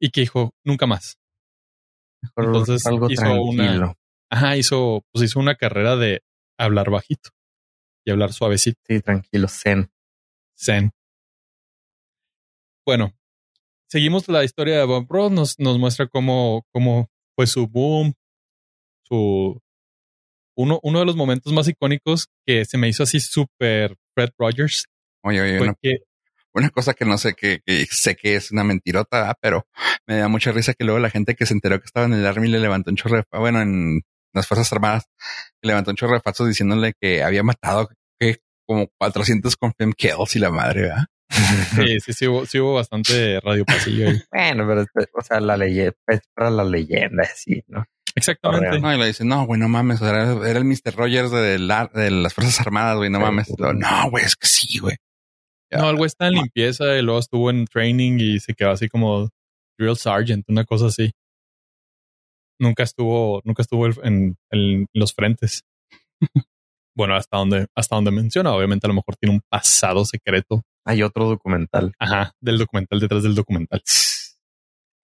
y que dijo nunca más. mejor entonces algo hizo tranquilo. una- Ajá, hizo, pues hizo una carrera de hablar bajito y hablar suavecito, Sí, tranquilo, zen. zen. Bueno, seguimos la historia de Bob Ross, nos, nos muestra cómo, cómo fue su boom, su uno, uno de los momentos más icónicos que se me hizo así súper Fred Rogers Oye, oye, fue una, que una cosa que no sé, que, que sé que es una mentirota, ah, pero me da mucha risa que luego la gente que se enteró que estaba en el Army le levantó un chorro de, bueno, en las Fuerzas Armadas, le levantó un chorro de falsos diciéndole que había matado que como 400 confirm kills y la madre, ¿verdad? sí, sí, sí hubo, sí hubo bastante radio pasillo ahí. Bueno, pero este, o sea, la leyenda es para la leyenda, sí, ¿no? Exactamente. No, y le dicen, no, güey, no mames, era, era el Mr. Rogers de, la- de las Fuerzas Armadas, güey, no mames. Lo, no, güey, es que sí, güey. No, el güey está en limpieza y luego estuvo en training y se quedó así como drill sergeant, una cosa así. Nunca estuvo, nunca estuvo en, en los frentes. bueno, hasta donde, hasta donde menciona, obviamente a lo mejor tiene un pasado secreto. Hay otro documental. Ajá, del documental detrás del documental.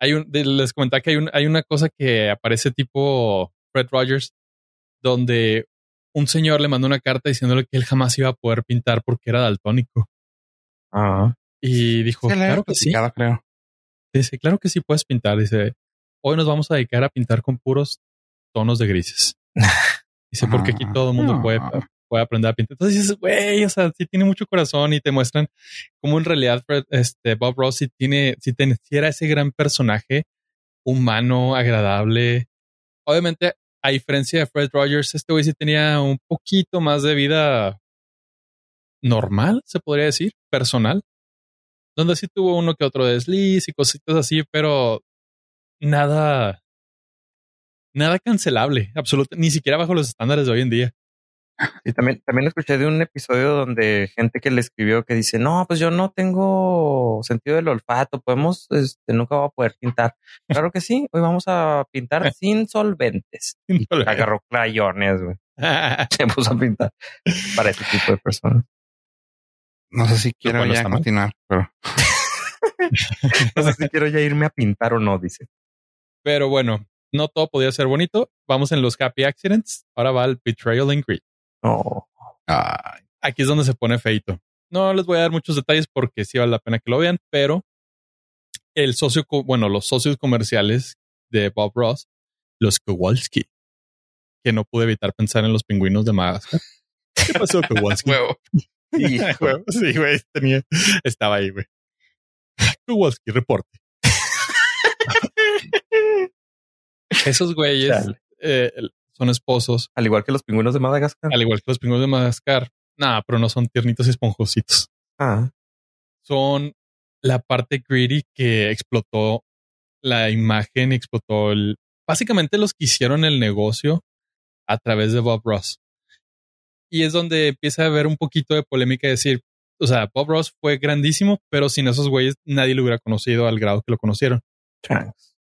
Hay un, les comentaba que hay, un, hay una cosa que aparece tipo Fred Rogers, donde un señor le mandó una carta diciéndole que él jamás iba a poder pintar porque era daltónico. Ah. Y dijo, claro que sí. Creo. Dice, claro que sí puedes pintar. Dice, hoy nos vamos a dedicar a pintar con puros tonos de grises. Dice, porque aquí todo el mundo puede, ah. puede aprender a pintar. Entonces dices, güey, o sea, sí tiene mucho corazón y te muestran cómo en realidad este, Bob Ross sí tiene, si era ese gran personaje humano, agradable. Obviamente, a diferencia de Fred Rogers, este güey sí tenía un poquito más de vida normal, se podría decir, personal, donde sí tuvo uno que otro desliz y cositas así, pero nada, nada cancelable, absolutamente, ni siquiera bajo los estándares de hoy en día. Y también, también escuché de un episodio donde gente que le escribió que dice, no, pues yo no tengo sentido del olfato, podemos, este, nunca voy a poder pintar. Claro que sí, hoy vamos a pintar sin solventes. Y agarró crayones, güey. Se puso a pintar para ese tipo de personas. No sé si quiero ya continuar, pero... no sé si quiero ya irme a pintar o no, dice. Pero bueno, no todo podía ser bonito. Vamos en los happy accidents. Ahora va el betrayal and greed. Oh. Aquí es donde se pone feito. No les voy a dar muchos detalles porque sí vale la pena que lo vean, pero el socio, bueno, los socios comerciales de Bob Ross, los Kowalski, que no pude evitar pensar en los pingüinos de Madagascar. ¿Qué pasó, Kowalski? Sí, güey, tenía, estaba ahí, güey. Kowalski, reporte. Esos güeyes eh, son esposos. Al igual que los pingüinos de Madagascar. Al igual que los pingüinos de Madagascar. Nah, pero no son tiernitos y esponjositos. Ah. Son la parte greedy que explotó la imagen, explotó el. Básicamente los que hicieron el negocio a través de Bob Ross. Y es donde empieza a haber un poquito de polémica decir, o sea, Bob Ross fue grandísimo, pero sin esos güeyes nadie lo hubiera conocido al grado que lo conocieron.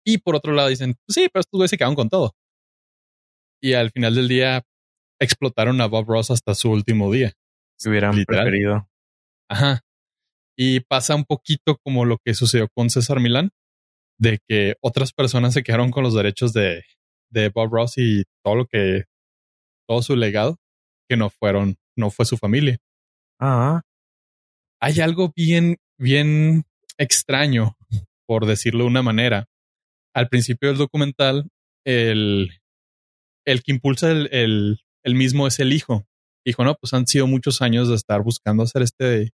Y por otro lado dicen, pues sí, pero estos güeyes se quedaron con todo. Y al final del día explotaron a Bob Ross hasta su último día. Se hubieran preferido. Ajá. Y pasa un poquito como lo que sucedió con César Milán, de que otras personas se quedaron con los derechos de, de Bob Ross y todo lo que, todo su legado, que no fueron, no fue su familia. Ah. Hay algo bien, bien extraño, por decirlo de una manera, al principio del documental, el, el que impulsa el, el, mismo es el hijo. Dijo, no, pues han sido muchos años de estar buscando hacer este,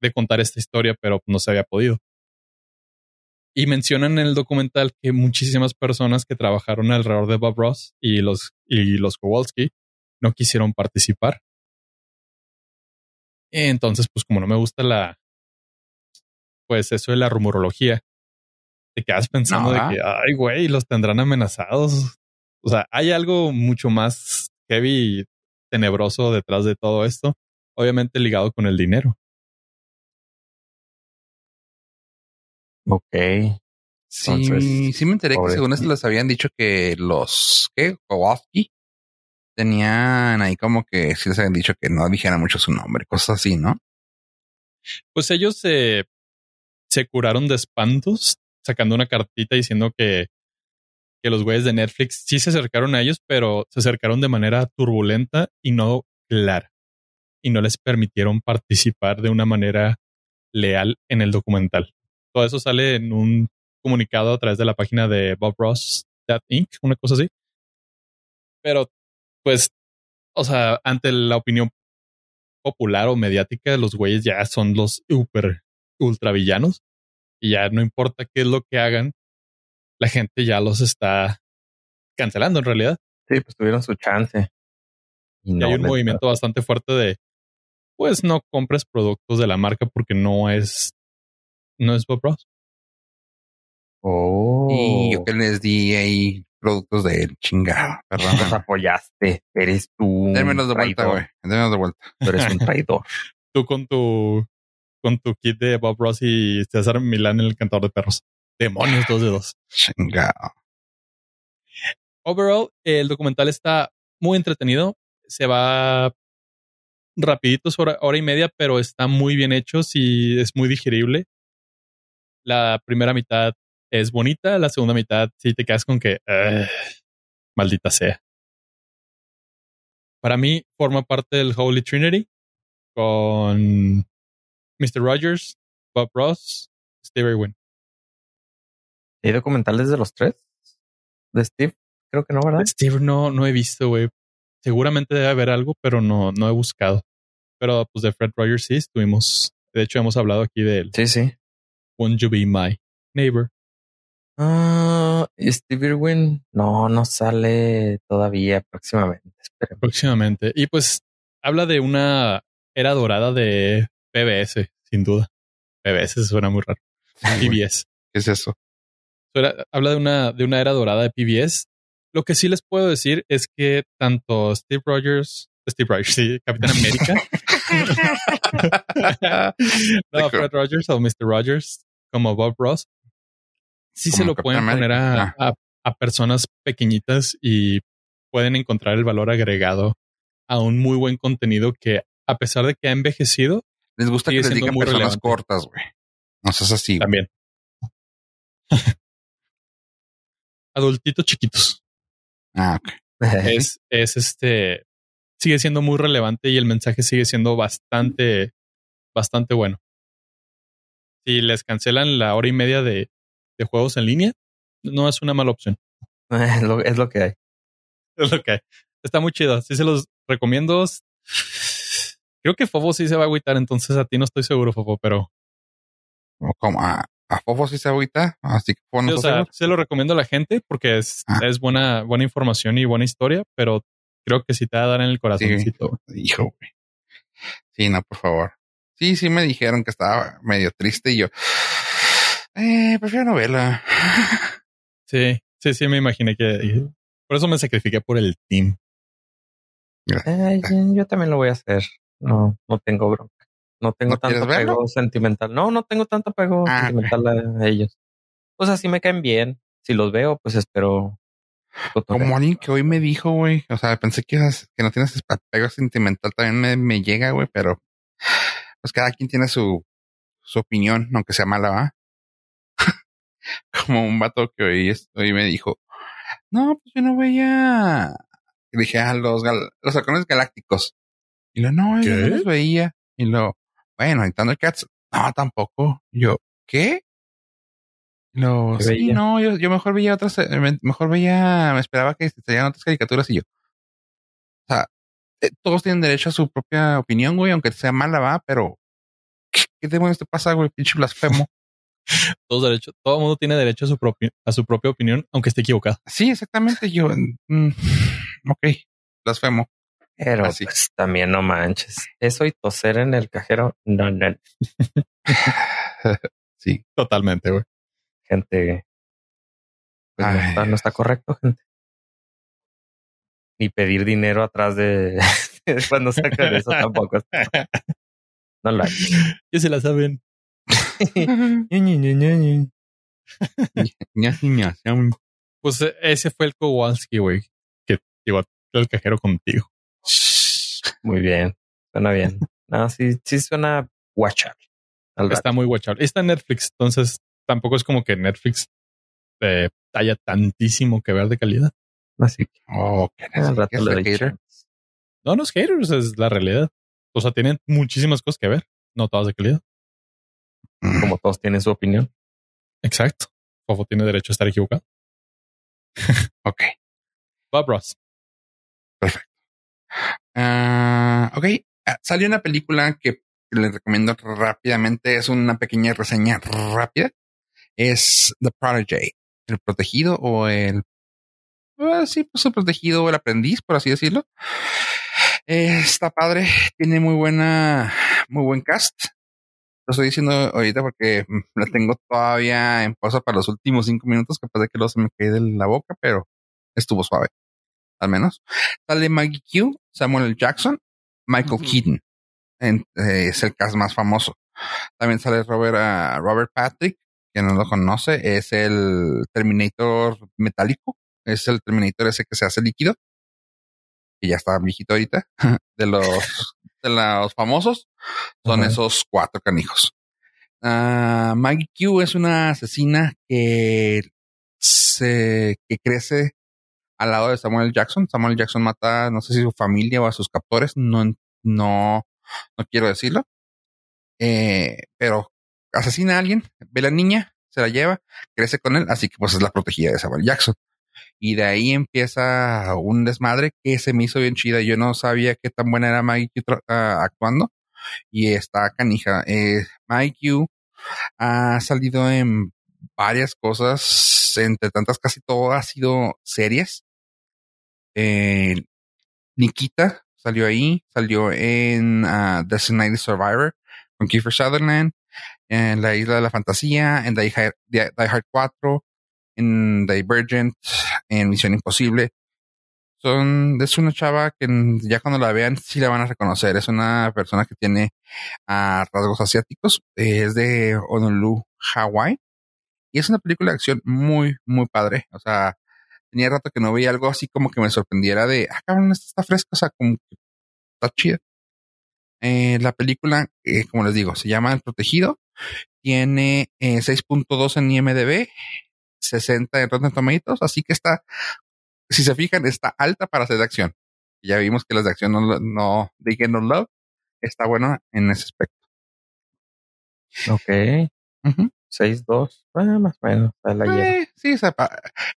de, contar esta historia, pero no se había podido. Y mencionan en el documental que muchísimas personas que trabajaron alrededor de Bob Ross y los, y los Kowalski no quisieron participar. Entonces, pues como no me gusta la, pues eso de la rumorología, te quedas pensando de que, ay, güey, los tendrán amenazados. O sea, hay algo mucho más heavy y tenebroso detrás de todo esto, obviamente ligado con el dinero. Ok. Sí, sí me enteré que según esto les habían dicho que los ¿qué? Kowalski tenían ahí como que sí les habían dicho que no dijeran mucho su nombre, cosas así, ¿no? Pues ellos se, se curaron de espantos sacando una cartita diciendo que, que los güeyes de Netflix sí se acercaron a ellos, pero se acercaron de manera turbulenta y no clara. Y no les permitieron participar de una manera leal en el documental. Todo eso sale en un comunicado a través de la página de Bob Ross, That Inc., una cosa así. Pero, pues, o sea, ante la opinión popular o mediática, los güeyes ya son los super ultra villanos y ya no importa qué es lo que hagan, la gente ya los está cancelando en realidad. Sí, pues tuvieron su chance. Y, hay un movimiento bastante fuerte de, pues no compres productos de la marca porque no es, no es Bob Ross. Oh. Y yo que les di ahí productos de chingada. Perdón. Los apoyaste. Eres tú. Démenos de vuelta, güey. Démenos de vuelta. Tú eres un traidor. tú con tu con tu kit de Bob Ross y César Milán, el cantador de perros. Demonios, dos de dos. Chingado. Overall, el documental está muy entretenido. Se va rapidito, hora, hora y media, pero está muy bien hecho y es muy digerible. La primera mitad es bonita. La segunda mitad sí te quedas con que maldita sea. Para mí forma parte del Holy Trinity con Mr. Rogers, Bob Ross, Steve Irwin. ¿Hay documentales de los tres? ¿De Steve? Creo que no, ¿verdad? Steve no, no he visto, güey. Seguramente debe haber algo, pero no, no he buscado. Pero pues de Fred Rogers sí estuvimos. De hecho, hemos hablado aquí de él. Sí, sí. Won't you be my neighbor? Ah, Steve Irwin. No, no sale todavía próximamente. Próximamente. Y pues habla de una era dorada de PBS, sin duda. PBS suena muy raro. PBS. ¿Qué es eso? habla de una, de una era dorada de PBS. Lo que sí les puedo decir es que tanto Steve Rogers, Steve Rogers, sí, Capitán América, no, Fred Rogers o Mr. Rogers, como Bob Ross, sí se lo pueden poner a, a, personas pequeñitas y pueden encontrar el valor agregado a un muy buen contenido que, a pesar de que ha envejecido, les gusta que les digan personas cortas, güey. No seas así. También. Adultitos chiquitos. Ah, ok. es, es este. Sigue siendo muy relevante y el mensaje sigue siendo bastante, bastante bueno. Si les cancelan la hora y media de, de juegos en línea, no es una mala opción. Es lo, es lo que hay. Es lo que hay. Está muy chido. Sí se los recomiendo. Creo que Fofo sí se va a agüitar, entonces a ti no estoy seguro, Fofo, pero. ¿Cómo? ¿A, a Fofo sí se agüita? Así que o sea, se lo recomiendo a la gente porque es, ah. es buena, buena información y buena historia, pero creo que sí te va a dar en el corazoncito. hijo, güey. Sí, no, por favor. Sí, sí me dijeron que estaba medio triste y yo. Eh, prefiero novela. Sí, sí, sí, me imaginé que. Por eso me sacrifiqué por el team. yo también lo voy a hacer. No, no tengo bronca. No tengo tanto apego sentimental. No, no tengo tanto apego ah, sentimental a ellos. Sea, si me caen bien. Si los veo, pues espero. Como alguien que hoy me dijo, güey. O sea, pensé que, que no tienes apego sentimental. También me, me llega, güey, pero pues cada quien tiene su, su opinión, aunque sea mala, ¿va? Como un vato que hoy, hoy me dijo, no, pues yo no veía. dije, a ah, los, los halcones galácticos. Y lo, no, yo no los veía. Y lo, bueno, en Thundercats, no, tampoco. Yo, ¿qué? Y lo, sí, no, yo, yo mejor veía otras, eh, mejor veía, me esperaba que salieran otras caricaturas y yo. O sea, eh, todos tienen derecho a su propia opinión, güey, aunque sea mala, va, pero ¿qué, qué demonios te pasa, güey? Pinche blasfemo. Todos derecho, todo el mundo tiene derecho a su propia, a su propia opinión, aunque esté equivocado. Sí, exactamente. Yo, mm, ok, blasfemo. Pero pues también no manches. Eso y toser en el cajero, no, no. sí, totalmente, güey. Gente, pues no, está, no, está, correcto, gente. Ni pedir dinero atrás de cuando sacan eso tampoco. No lo hay. Ya se la saben. pues ese fue el Kowalski, güey, que llegó al cajero contigo. Muy bien. Suena bien. No, sí, sí suena watchable. Está muy watchable. Está en Netflix, entonces tampoco es como que Netflix te haya tantísimo que ver de calidad. Así que. Oh, No, no es haters, es la realidad. O sea, tienen muchísimas cosas que ver, no todas de calidad. Mm. Como todos tienen su opinión. Exacto. Fofo tiene derecho a estar equivocado. ok. Bob Ross. Perfecto. Uh, ok, ah, salió una película que les recomiendo rápidamente. Es una pequeña reseña rápida. Es The Prodigy, el protegido o el. Uh, sí, pues el protegido o el aprendiz, por así decirlo. está padre, tiene muy buena, muy buen cast. Lo estoy diciendo ahorita porque la tengo todavía en pausa para los últimos cinco minutos, capaz de que se me quede de la boca, pero estuvo suave al menos. Sale Maggie Q, Samuel L. Jackson, Michael Keaton. Eh, es el cast más famoso. También sale Robert, ah, Robert Patrick, que no lo conoce, es el Terminator metálico, es el Terminator ese que se hace líquido, y ya está viejito ahorita, de los, de los famosos, son esos cuatro canijos. Uh, Maggie Q es una asesina que se que crece al lado de Samuel Jackson. Samuel Jackson mata, no sé si su familia o a sus captores, no, no, no quiero decirlo. Eh, pero asesina a alguien, ve a la niña, se la lleva, crece con él, así que pues es la protegida de Samuel Jackson. Y de ahí empieza un desmadre que se me hizo bien chida. Yo no sabía qué tan buena era Maggie Q ah, actuando. Y está canija. Eh, Maggie Q ha salido en varias cosas, entre tantas casi todo ha sido series. Eh, Nikita salió ahí, salió en uh, Designated Survivor con Kiefer Sutherland, en La Isla de la Fantasía, en Die Hard, 4, en Divergent, en Misión Imposible. Son, es una chava que ya cuando la vean sí la van a reconocer. Es una persona que tiene uh, rasgos asiáticos. Es de Honolulu, Hawaii. Y es una película de acción muy, muy padre. O sea, tenía rato que no veía algo así como que me sorprendiera de, ah, cabrón, esta está fresca, o sea, como que está chida. Eh, la película, eh, como les digo, se llama El Protegido. Tiene 6.2 eh, en IMDB, 60 en Rotten Tomatoes, así que está, si se fijan, está alta para ser de acción. Ya vimos que las de acción no, no de no love, está bueno en ese aspecto. Ok. 6-2, ah, más o menos. La eh, sí, o sea,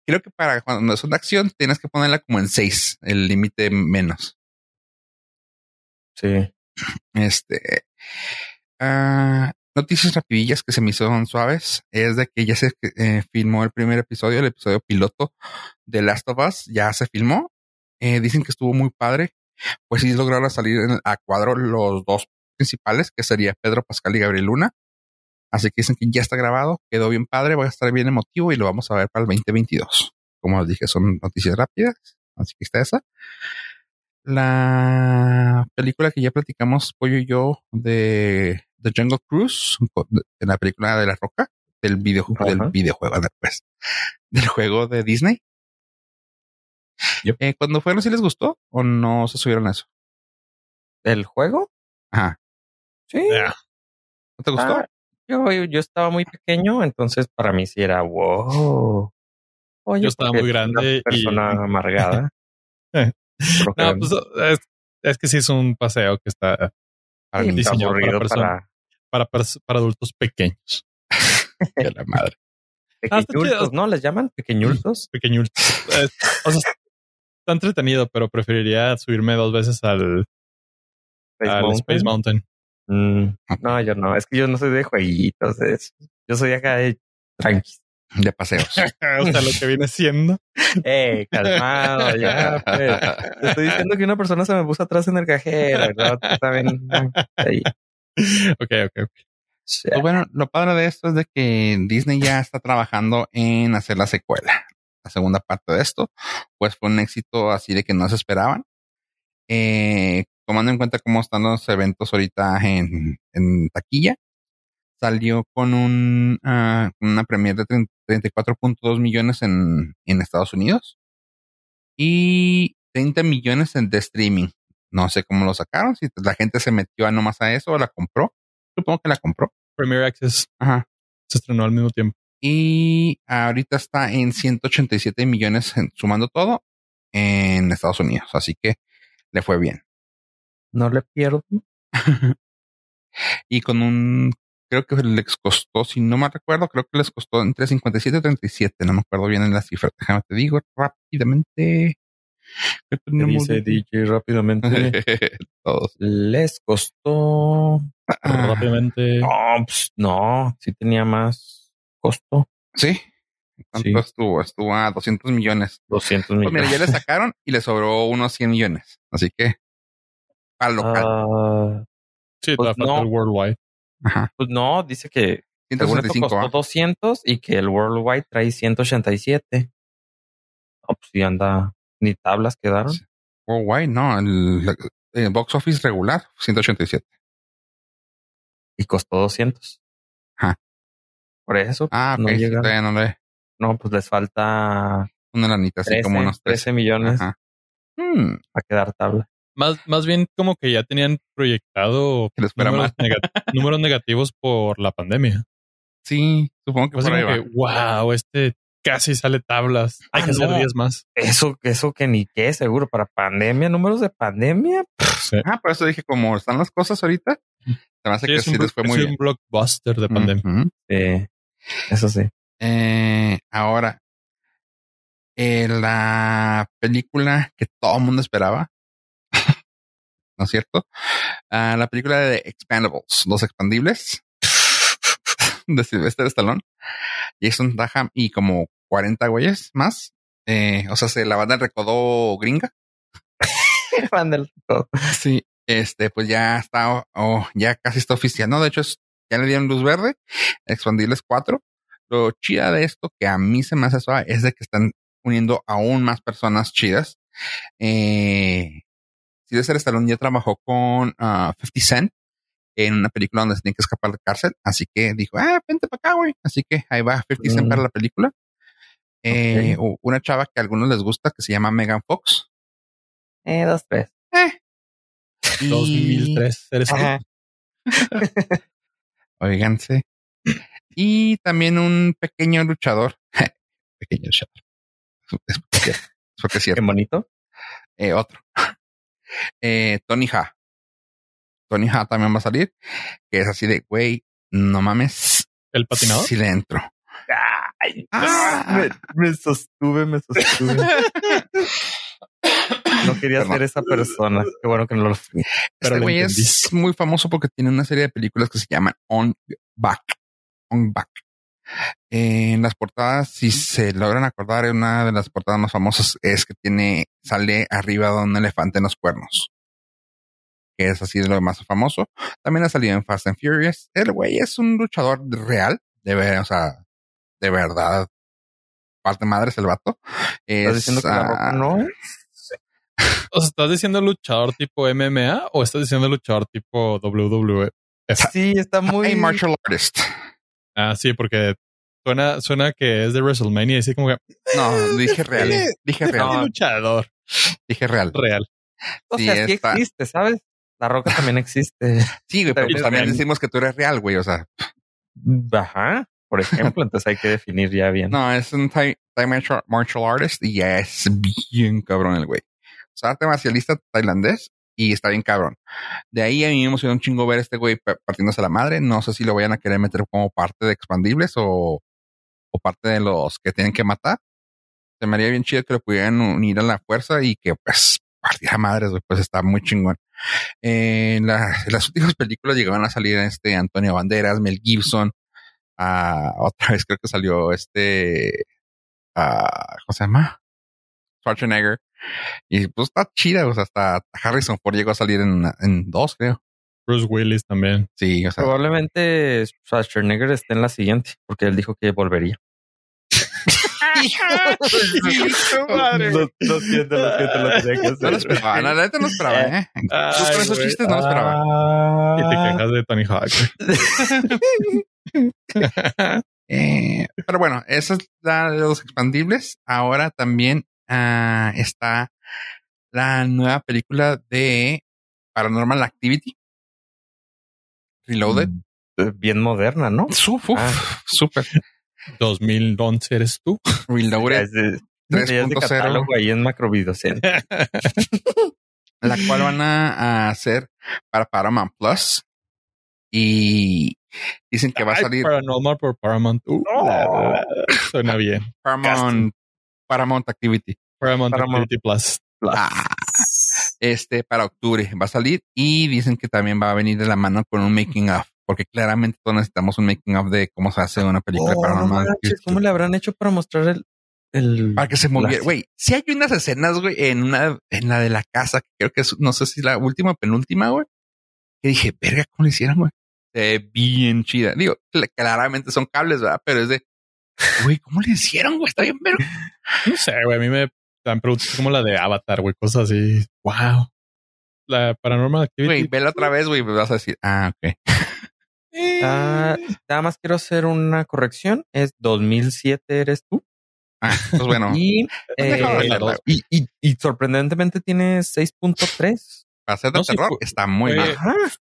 creo que para cuando es una acción tienes que ponerla como en 6, el límite menos. Sí. Este. Uh, noticias rapidillas que se me hicieron suaves es de que ya se eh, filmó el primer episodio, el episodio piloto de Last of Us, ya se filmó. Eh, dicen que estuvo muy padre. Pues sí lograron salir a cuadro los dos principales, que sería Pedro Pascal y Gabriel Luna. Así que dicen que ya está grabado, quedó bien padre, va a estar bien emotivo y lo vamos a ver para el 2022. Como les dije, son noticias rápidas, así que está esa. La película que ya platicamos, Pollo y yo, de The Jungle Cruise, en la película de La Roca, del, videojuego, del videojuego, después, del juego de Disney. Eh, cuando fueron, si les gustó o no se subieron a eso? ¿El juego? Ajá. Sí. ¿No te gustó? Ah, yo, yo estaba muy pequeño, entonces para mí sí era wow. Oye, yo estaba muy grande. Una persona amargada. no, pues es, es, que sí es un paseo que está para, diseñado para, para... Para, para, adultos pequeños. de la madre. Pequeñultos, ¿no? ¿Les llaman pequeñultos? Pequeñultos. o sea, está entretenido, pero preferiría subirme dos veces al Space al Mountain. Space Mountain. Mm, no, yo no. Es que yo no soy de jueguitos. yo soy acá de tranqui. De paseos. o sea, lo que viene siendo. Eh, calmado, ya. Pues. estoy diciendo que una persona se me puso atrás en el cajero, ¿verdad? Saben. Ahí. Ok, ok, ok. Pues bueno, lo padre de esto es de que Disney ya está trabajando en hacer la secuela. La segunda parte de esto, pues fue un éxito así de que no se esperaban. Eh, tomando en cuenta cómo están los eventos ahorita en, en taquilla, salió con un, uh, una premier de 34.2 millones en, en Estados Unidos y 30 millones en de streaming. No sé cómo lo sacaron, si la gente se metió a nomás a eso o la compró. Supongo que la compró. Premier Access. Ajá. Se estrenó al mismo tiempo. Y ahorita está en 187 millones, sumando todo, en Estados Unidos. Así que le fue bien. No le pierdo. y con un, creo que les costó, si no me recuerdo, creo que les costó entre 57 y 37, no me acuerdo bien en la cifra. Déjame te digo rápidamente. dice DJ rápidamente? Todos. Les costó ah. rápidamente. No, pues, no, sí tenía más costo. Sí. ¿Cuánto estuvo? Estuvo a 200 millones. 200 millones. Pues mira, ya le sacaron y le sobró unos 100 millones. Así que al local. Uh, sí, pues no. el worldwide. Ajá. Pues no, dice que 165, costó 200 y que el worldwide trae 187. No, pues sí anda, ni tablas quedaron. Worldwide, no, el, box office regular, 187. Y costó 200. Ajá. Por eso. Ah, no llega. no, le... no, pues les falta una lanita así como unos 13 millones. Ajá. Hmm. A quedar tabla. Más, más bien como que ya tenían proyectado números, números, negativos por la pandemia. Sí, supongo que por ahí va. wow, este casi sale tablas. Hay ah, que hacer 10 más. Eso, eso que ni qué, seguro. Para pandemia, números de pandemia. Ah, por eso dije, como están las cosas ahorita, se me hace que sí les fue muy un blockbuster de pandemia. Sí, eso sí. Eh, ahora, eh, la película que todo el mundo esperaba, ¿no es cierto? Ah, la película de Expandables, Los Expandibles, de Sylvester Stallone, Jason Daham y como 40 güeyes más. Eh, o sea, se la banda recodó gringa. Sí, este, pues ya está, oh, ya casi está oficial. No, de hecho, ya le dieron luz verde, Expandibles 4. Lo chida de esto que a mí se me hace suave es de que están uniendo aún más personas chidas. Eh, Sylvester Stallone ya trabajó con 50 ah, Cent en una película donde se tiene que escapar de cárcel. Así que dijo, ah, vente para acá, güey. Así que ahí va 50 Cent para mm. la película. Eh, Una chava que a algunos les gusta que se llama Megan Fox. Eh, dos, tres. Eh. 2003, eres Oiganse. Y también un pequeño luchador. pequeño luchador. Es porque es cierto. Qué bonito. Eh, otro. Eh, Tony Ha. Tony Ha también va a salir. Que es así de, güey, no mames. ¿El patinador? Si le entro. Ah. me, sostuve, me sostuve. no quería ser esa persona. Qué bueno que no lo fui. Pero este güey es muy famoso porque tiene una serie de películas que se llaman On Back. On Back. En las portadas, si se logran acordar, una de las portadas más famosas es que tiene, sale arriba de un elefante en los cuernos. Que es así de lo más famoso. También ha salido en Fast and Furious. El güey es un luchador real, de ver, o sea, de verdad, parte madre es el vato. ¿Estás diciendo que la roca no O sea, ¿estás diciendo luchador tipo MMA o estás diciendo luchador tipo WWE? Sí, está muy. martial artist. Ah, sí, porque suena, suena que es de WrestleMania y así como que. No, dije real. dije real. luchador. Dije real. Real. O sea, sí existe, ¿sabes? La roca también existe. Sí, güey, pero pues también decimos que tú eres real, güey. O sea. Ajá por ejemplo, entonces hay que definir ya bien. No, es un Thai, martial, artist y ya es bien cabrón el güey. O sea, arte marcialista tailandés y está bien cabrón. De ahí a mí me emocionó un chingo ver este güey partiéndose la madre. No sé si lo vayan a querer meter como parte de expandibles o, parte de los que tienen que matar. Se me haría bien chido que lo pudieran unir a la fuerza y que pues partiera madres, pues está muy chingón. en, las últimas películas llegaban a salir este Antonio Banderas, Mel Gibson, otra vez creo que salió este, ¿cómo se llama? Schwarzenegger. Y pues está chida, o sea, hasta Harrison Ford llegó a salir en, en dos, creo. Bruce Willis también. Sí, o sea. Probablemente Schwarzenegger esté en la siguiente, porque él dijo que volvería. madre. No, no siento, lo siento, lo tenía que hacer. No lo esperaba, la neta no esperaba, ¿eh? Ay, con esos chistes no lo esperaba. Y te quejas de Tony Hawk. Eh, pero bueno, esa es la de los expandibles. Ahora también uh, está la nueva película de Paranormal Activity. Reloaded. Mm, eh, bien moderna, ¿no? Uf, ah. Súper. 2011 eres tú. Reloaded. 3.0 ahí en la cual van a hacer para Paramount Plus. Y Dicen que va a salir. Paranormal por Paramount. Uh, suena bien. Paramount, Paramount Activity. Paramount, Activity Plus. Ah, este para octubre va a salir y dicen que también va a venir de la mano con un making of, porque claramente todos necesitamos un making of de cómo se hace una película oh, paranormal. ¿Cómo le habrán hecho para mostrar el, el para que se moviera? Güey, si hay unas escenas, güey, en una, en la de la casa, que creo que es, no sé si la última o penúltima, güey, que dije, verga, ¿cómo le hicieron, güey? bien chida. Digo, claramente son cables, ¿verdad? Pero es de, güey, ¿cómo le hicieron, güey? Está bien, pero. No sé, güey. A mí me dan preguntas como la de Avatar, güey, cosas así. Wow. La Paranormal Activity. Güey, vela otra vez, güey, me vas a decir, ah, ok. Ah, nada más quiero hacer una corrección. Es 2007, eres tú. Ah, pues bueno. y, eh, y, y, y, sorprendentemente tiene 6.3 Para ser de terror, está muy bien.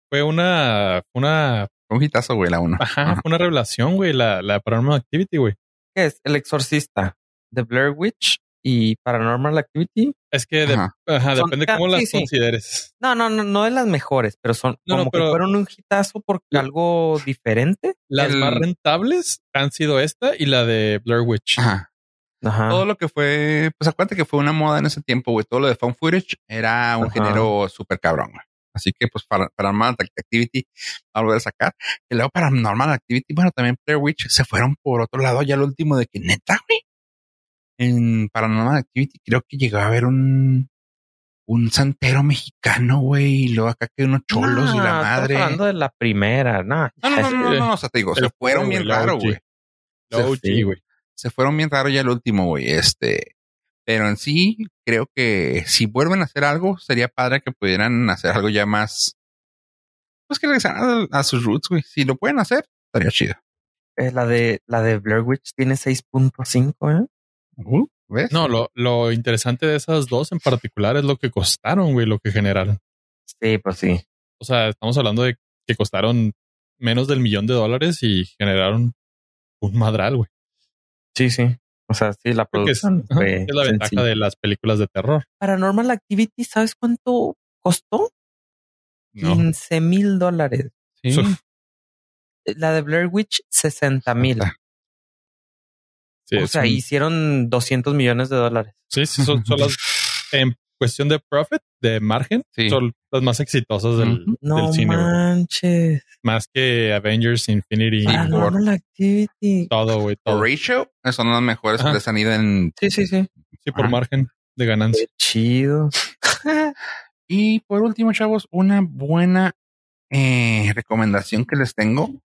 Fue una, una. Un hitazo, güey, la una. Ajá, fue una revelación, güey, la, la Paranormal Activity, güey. ¿Qué es? El Exorcista, The Blair Witch y Paranormal Activity. Es que ajá. depende cómo las consideres. No, no, no, no de las mejores, pero son como que fueron un hitazo porque algo diferente. Las más rentables han sido esta y la de Blair Witch. Ajá. Ajá. Todo lo que fue, pues acuérdate que fue una moda en ese tiempo, güey. Todo lo de found footage era un género súper cabrón, güey. Así que, pues, para Paranormal Activity, a volver a sacar. Y luego Paranormal Activity, bueno, también Blair Witch se fueron por otro lado. Ya lo último de que neta, güey. En Paranormal Activity creo que llegó a haber un, un santero mexicano, güey, y luego acá que unos cholos y la madre. hablando de la primera, no. No, no, no, no, o sea, te digo, se fueron bien raro, güey. güey. Se fueron bien raro ya el último, güey. Este, pero en sí, creo que si vuelven a hacer algo, sería padre que pudieran hacer algo ya más. Pues que regresaran a, sus roots, güey. Si lo pueden hacer, estaría chido. Eh, la de la de Blair Witch tiene 6.5, ¿eh? Uh, ¿ves? No, lo, lo interesante de esas dos en particular es lo que costaron, güey, lo que generaron. Sí, pues sí. O sea, estamos hablando de que costaron menos del millón de dólares y generaron un madral, güey. Sí, sí. O sea, sí, la producción es, fue es la ventaja de las películas de terror. Paranormal Activity, ¿sabes cuánto costó? 15 mil dólares. Sí. La de Blair Witch, 60 mil. Sí, o sea, hicieron 200 millones de dólares. Sí, sí, son, las, en cuestión de profit, de margen, son las más exitosas del, no cine. manches. Más que Avengers Infinity Paranormal Activity. Todo, güey. Todo. ratio son las mejores que les han ido en. Sí, sí, sí. Sí, por margen de ganancia. Qué chido. y por último, chavos, una buena eh, recomendación que les tengo.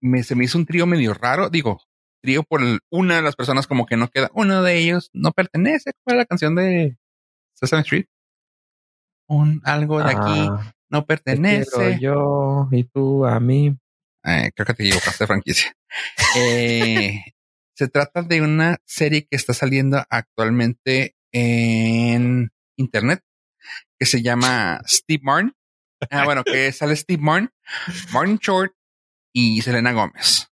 Me, se me hizo un trío medio raro. Digo, trío por una de las personas como que no queda. Uno de ellos no pertenece. ¿Cuál es la canción de Sesame Street? Un algo de aquí ah, no pertenece. yo y tú a mí. Eh, creo que te equivocaste franquicia. eh, se trata de una serie que está saliendo actualmente en internet que se llama Steve Martin. Ah, bueno, que sale Steve Martin, Martin Short y Selena Gómez.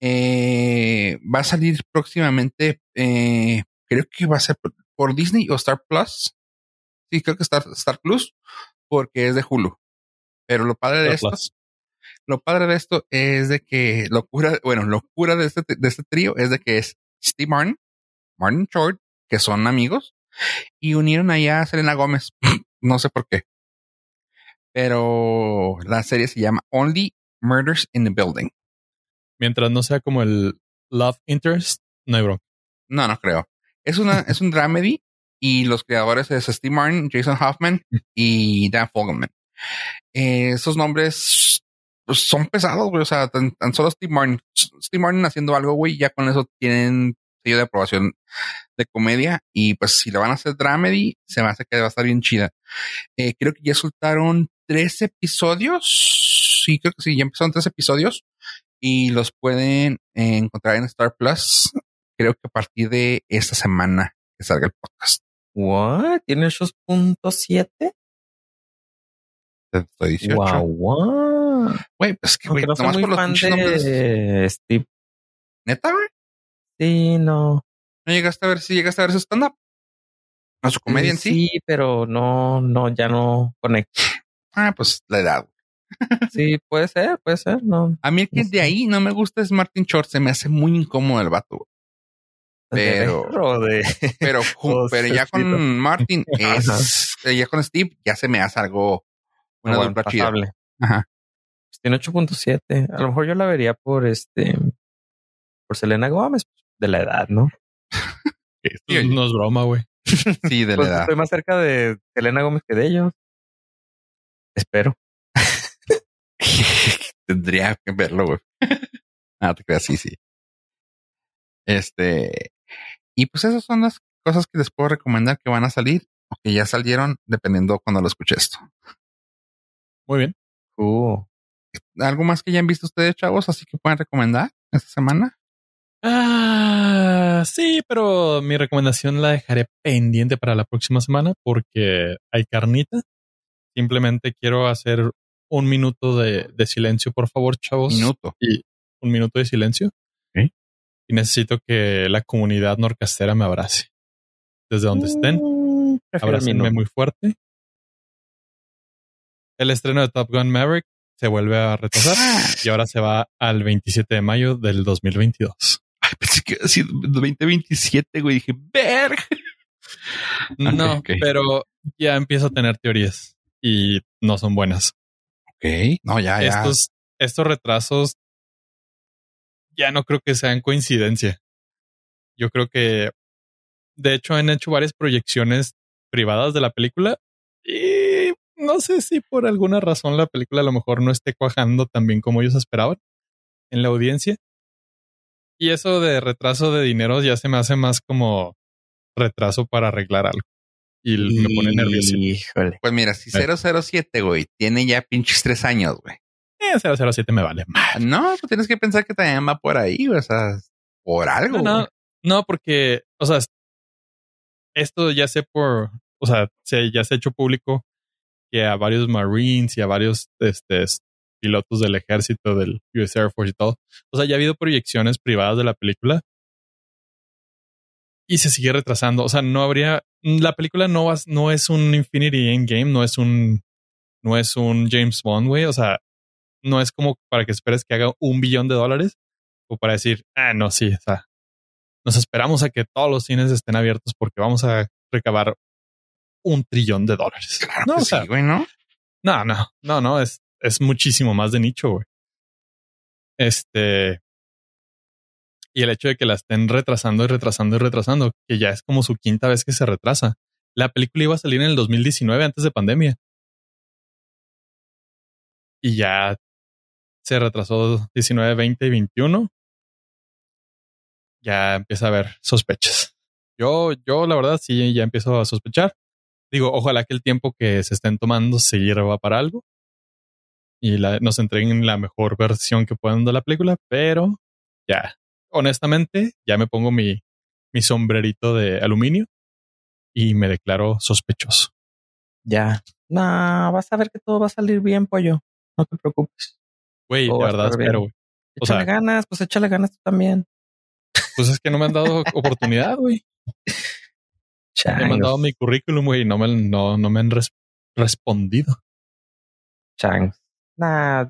Eh, va a salir próximamente, eh, creo que va a ser por, Disney o Star Plus. Sí, creo que Star, Star Plus, porque es de Hulu. Pero lo padre de esto, lo padre de esto es de que locura, bueno, locura de este, de este trío es de que es Steve Martin, Martin Short, que son amigos, y unieron allá a Selena Gómez. no sé por qué. Pero la serie se llama Only Murders in the Building. Mientras no sea como el Love Interest, no hay bro. No, no creo. Es una, es un dramedy y los creadores es Steve Martin, Jason Hoffman y Dan Fogelman. Eh, esos nombres pues, son pesados, güey. O sea, tan, solo Steve Martin, Steve Martin haciendo algo, güey, ya con eso tienen sello de aprobación de comedia. Y pues si lo van a hacer dramedy, se me hace que va a estar bien chida. Eh, creo que ya soltaron tres episodios. Sí, creo que sí, ya empezaron tres episodios y los pueden encontrar en Star Plus. Creo que a partir de esta semana que salga el podcast. What? ¿Tiene esos puntos siete? Estoy 18. Wow, wow. Güey, pues que güey, no nomás por los pinches nombres. Steve. ¿Neta, güey? Sí, no. ¿No llegaste a ver si llegaste a ver su stand-up? ¿A su comedia en sí? Sí, pero no, no, ya no conecto. Ah, pues la edad sí, puede ser, puede ser, no. A mí el que de ahí no me gusta es Martin Short, se me hace muy incómodo el vato. Pero, pero, pero ya con Martin es, ya con Steve ya se me hace algo una bueno, Ajá. Pues tiene 8.7. A lo mejor yo la vería por este, por Selena Gómez, de la edad, ¿no? no es broma, güey. Sí, de la pues edad. Estoy más cerca de Selena Gómez que de ellos. Espero. Tendría que verlo, güey. ah, te creas, sí, sí. Este, y pues esas son las cosas que les puedo recomendar que van a salir o que ya salieron, dependiendo cuando lo escuche esto. Muy bien. Uh. ¿Algo más que ya han visto ustedes, chavos? Así que pueden recomendar esta semana. Ah, sí, pero mi recomendación la dejaré pendiente para la próxima semana porque hay carnita simplemente quiero hacer un minuto de, de silencio, por favor, chavos. Minuto. Y un minuto de silencio. Y necesito que la comunidad norcastera me abrace. Desde donde estén, Mm, abrácenme muy fuerte. El estreno de Top Gun Maverick se vuelve a retrasar y ahora se va al 27 de mayo del 2022. Ay, pensé que iba a decir 2027, güey. Dije, verga. No, pero ya empiezo a tener teorías y no son buenas. Ok. No, ya, ya. Estos, estos retrasos ya no creo que sean coincidencia. Yo creo que, de hecho, han hecho varias proyecciones privadas de la película y no sé si por alguna razón la película a lo mejor no esté cuajando tan bien como ellos esperaban en la audiencia. Y eso de retraso de dinero ya se me hace más como retraso para arreglar algo. Y me pone nervioso. Híjole. Pues mira, si 007, güey, tiene ya pinches tres años, güey. Eh, 007 me vale más. No, tú tienes que pensar que también va por ahí, o sea, por algo. No, no, no, porque, o sea, esto ya sé por, o sea, se, ya se ha hecho público que a varios Marines y a varios este, pilotos del ejército, del US Air Force y todo, o sea, ya ha habido proyecciones privadas de la película y se sigue retrasando. O sea, no habría, la película no, no es un Infinity Endgame, no es un, no es un James Bond, güey. O sea, no es como para que esperes que haga un billón de dólares o para decir, ah, no, sí, o sea, nos esperamos a que todos los cines estén abiertos porque vamos a recabar un trillón de dólares. Claro no, que o sea, sí, güey, ¿no? no, no, no, no, es, es muchísimo más de nicho, güey. Este. Y el hecho de que la estén retrasando y retrasando y retrasando, que ya es como su quinta vez que se retrasa. La película iba a salir en el 2019 antes de pandemia. Y ya se retrasó 19, 20 y 21. Ya empieza a haber sospechas. Yo, yo la verdad sí ya empiezo a sospechar. Digo, ojalá que el tiempo que se estén tomando se sirva para algo y la- nos entreguen la mejor versión que puedan de la película, pero ya, honestamente, ya me pongo mi, mi sombrerito de aluminio y me declaro sospechoso. Ya. No, vas a ver que todo va a salir bien, pollo. No te preocupes. Güey, Todo de va a verdad espero, güey. O Échale sea- ganas, pues échale ganas tú también. Pues es que no me han dado oportunidad, güey. Me han mandado mi currículum, güey, y no me, no, no me han res- respondido. changos. Nah,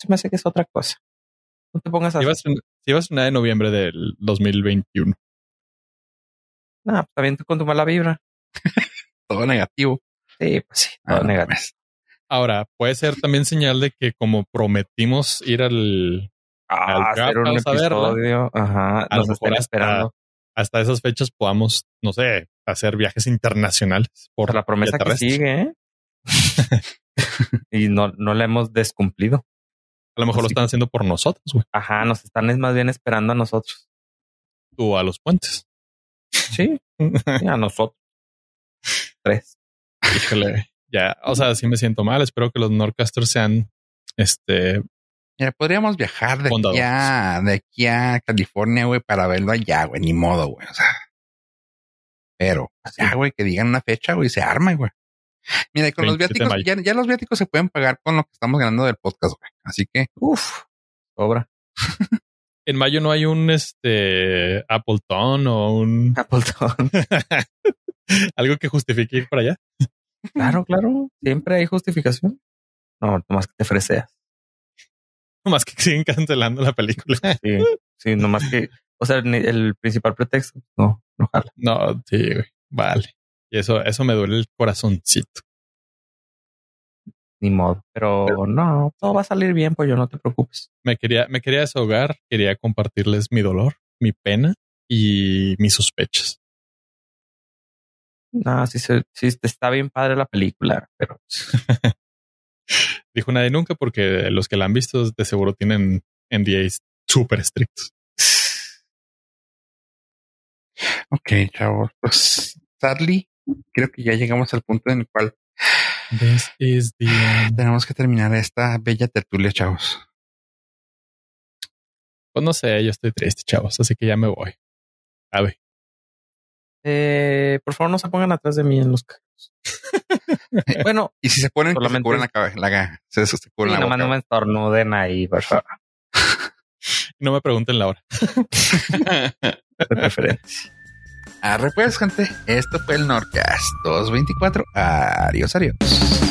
se me hace que es otra cosa. No te pongas a sí iba a estrenar en noviembre del 2021. Nah, pues también tú con tu mala vibra. Todo negativo. Sí, pues sí, todo Ah, no negativo. mames. Ahora, puede ser también señal de que como prometimos ir al, Ah, Al hacer un verla. episodio. Ajá, A nos lo están mejor esperando. hasta esas fechas podamos, no sé, hacer viajes internacionales por Por la promesa que sigue, ¿eh? y no, no la hemos descumplido. A lo mejor lo están haciendo por nosotros, güey. Ajá, nos están es más bien esperando a nosotros. Tú a los puentes. Sí, sí, a nosotros. Tres. Híjole, ya, o sea, sí me siento mal. Espero que los Norcasters sean, este, Mira, podríamos viajar de aquí, a, de aquí a California, güey, para verlo allá, güey. Ni modo, güey. O sea, pero pues, ya, güey, que digan una fecha, güey, se arma, güey. Mira, y con los 27 de viáticos, ya, ya los viáticos se pueden pagar con lo que estamos ganando del podcast, güey. Así que, Uf, sobra. en mayo no hay un, este, Appleton o un, Appleton. algo que justifique ir para allá. Claro, claro. Siempre hay justificación. No, nomás que te freseas. Más que siguen cancelando la película. Sí, sí, nomás que, o sea, el principal pretexto, no, no jala. No, sí, güey. Vale. Y eso, eso me duele el corazoncito. Ni modo. Pero, no, todo va a salir bien, pues yo no te preocupes. Me quería, me quería desahogar, quería compartirles mi dolor, mi pena y mis sospechas. No, sí, se- sí está bien padre la película, pero Dijo nadie nunca porque los que la han visto de seguro tienen NDAs súper estrictos. ok, chavos. Pues, sadly, creo que ya llegamos al punto en el cual This is the tenemos que terminar esta bella tertulia, chavos. Pues no sé, yo estoy triste, chavos, así que ya me voy. A ver, eh, por favor no se pongan atrás de mí en los carros. bueno, y si se ponen, pues se cubren la cabeza, la, se, se cubren sí, la nomás no me estornuden ahí, por favor. no me pregunten la hora. de preferencia. Arre pues, gente. Esto fue el Nordcast 224. Adiós, adiós.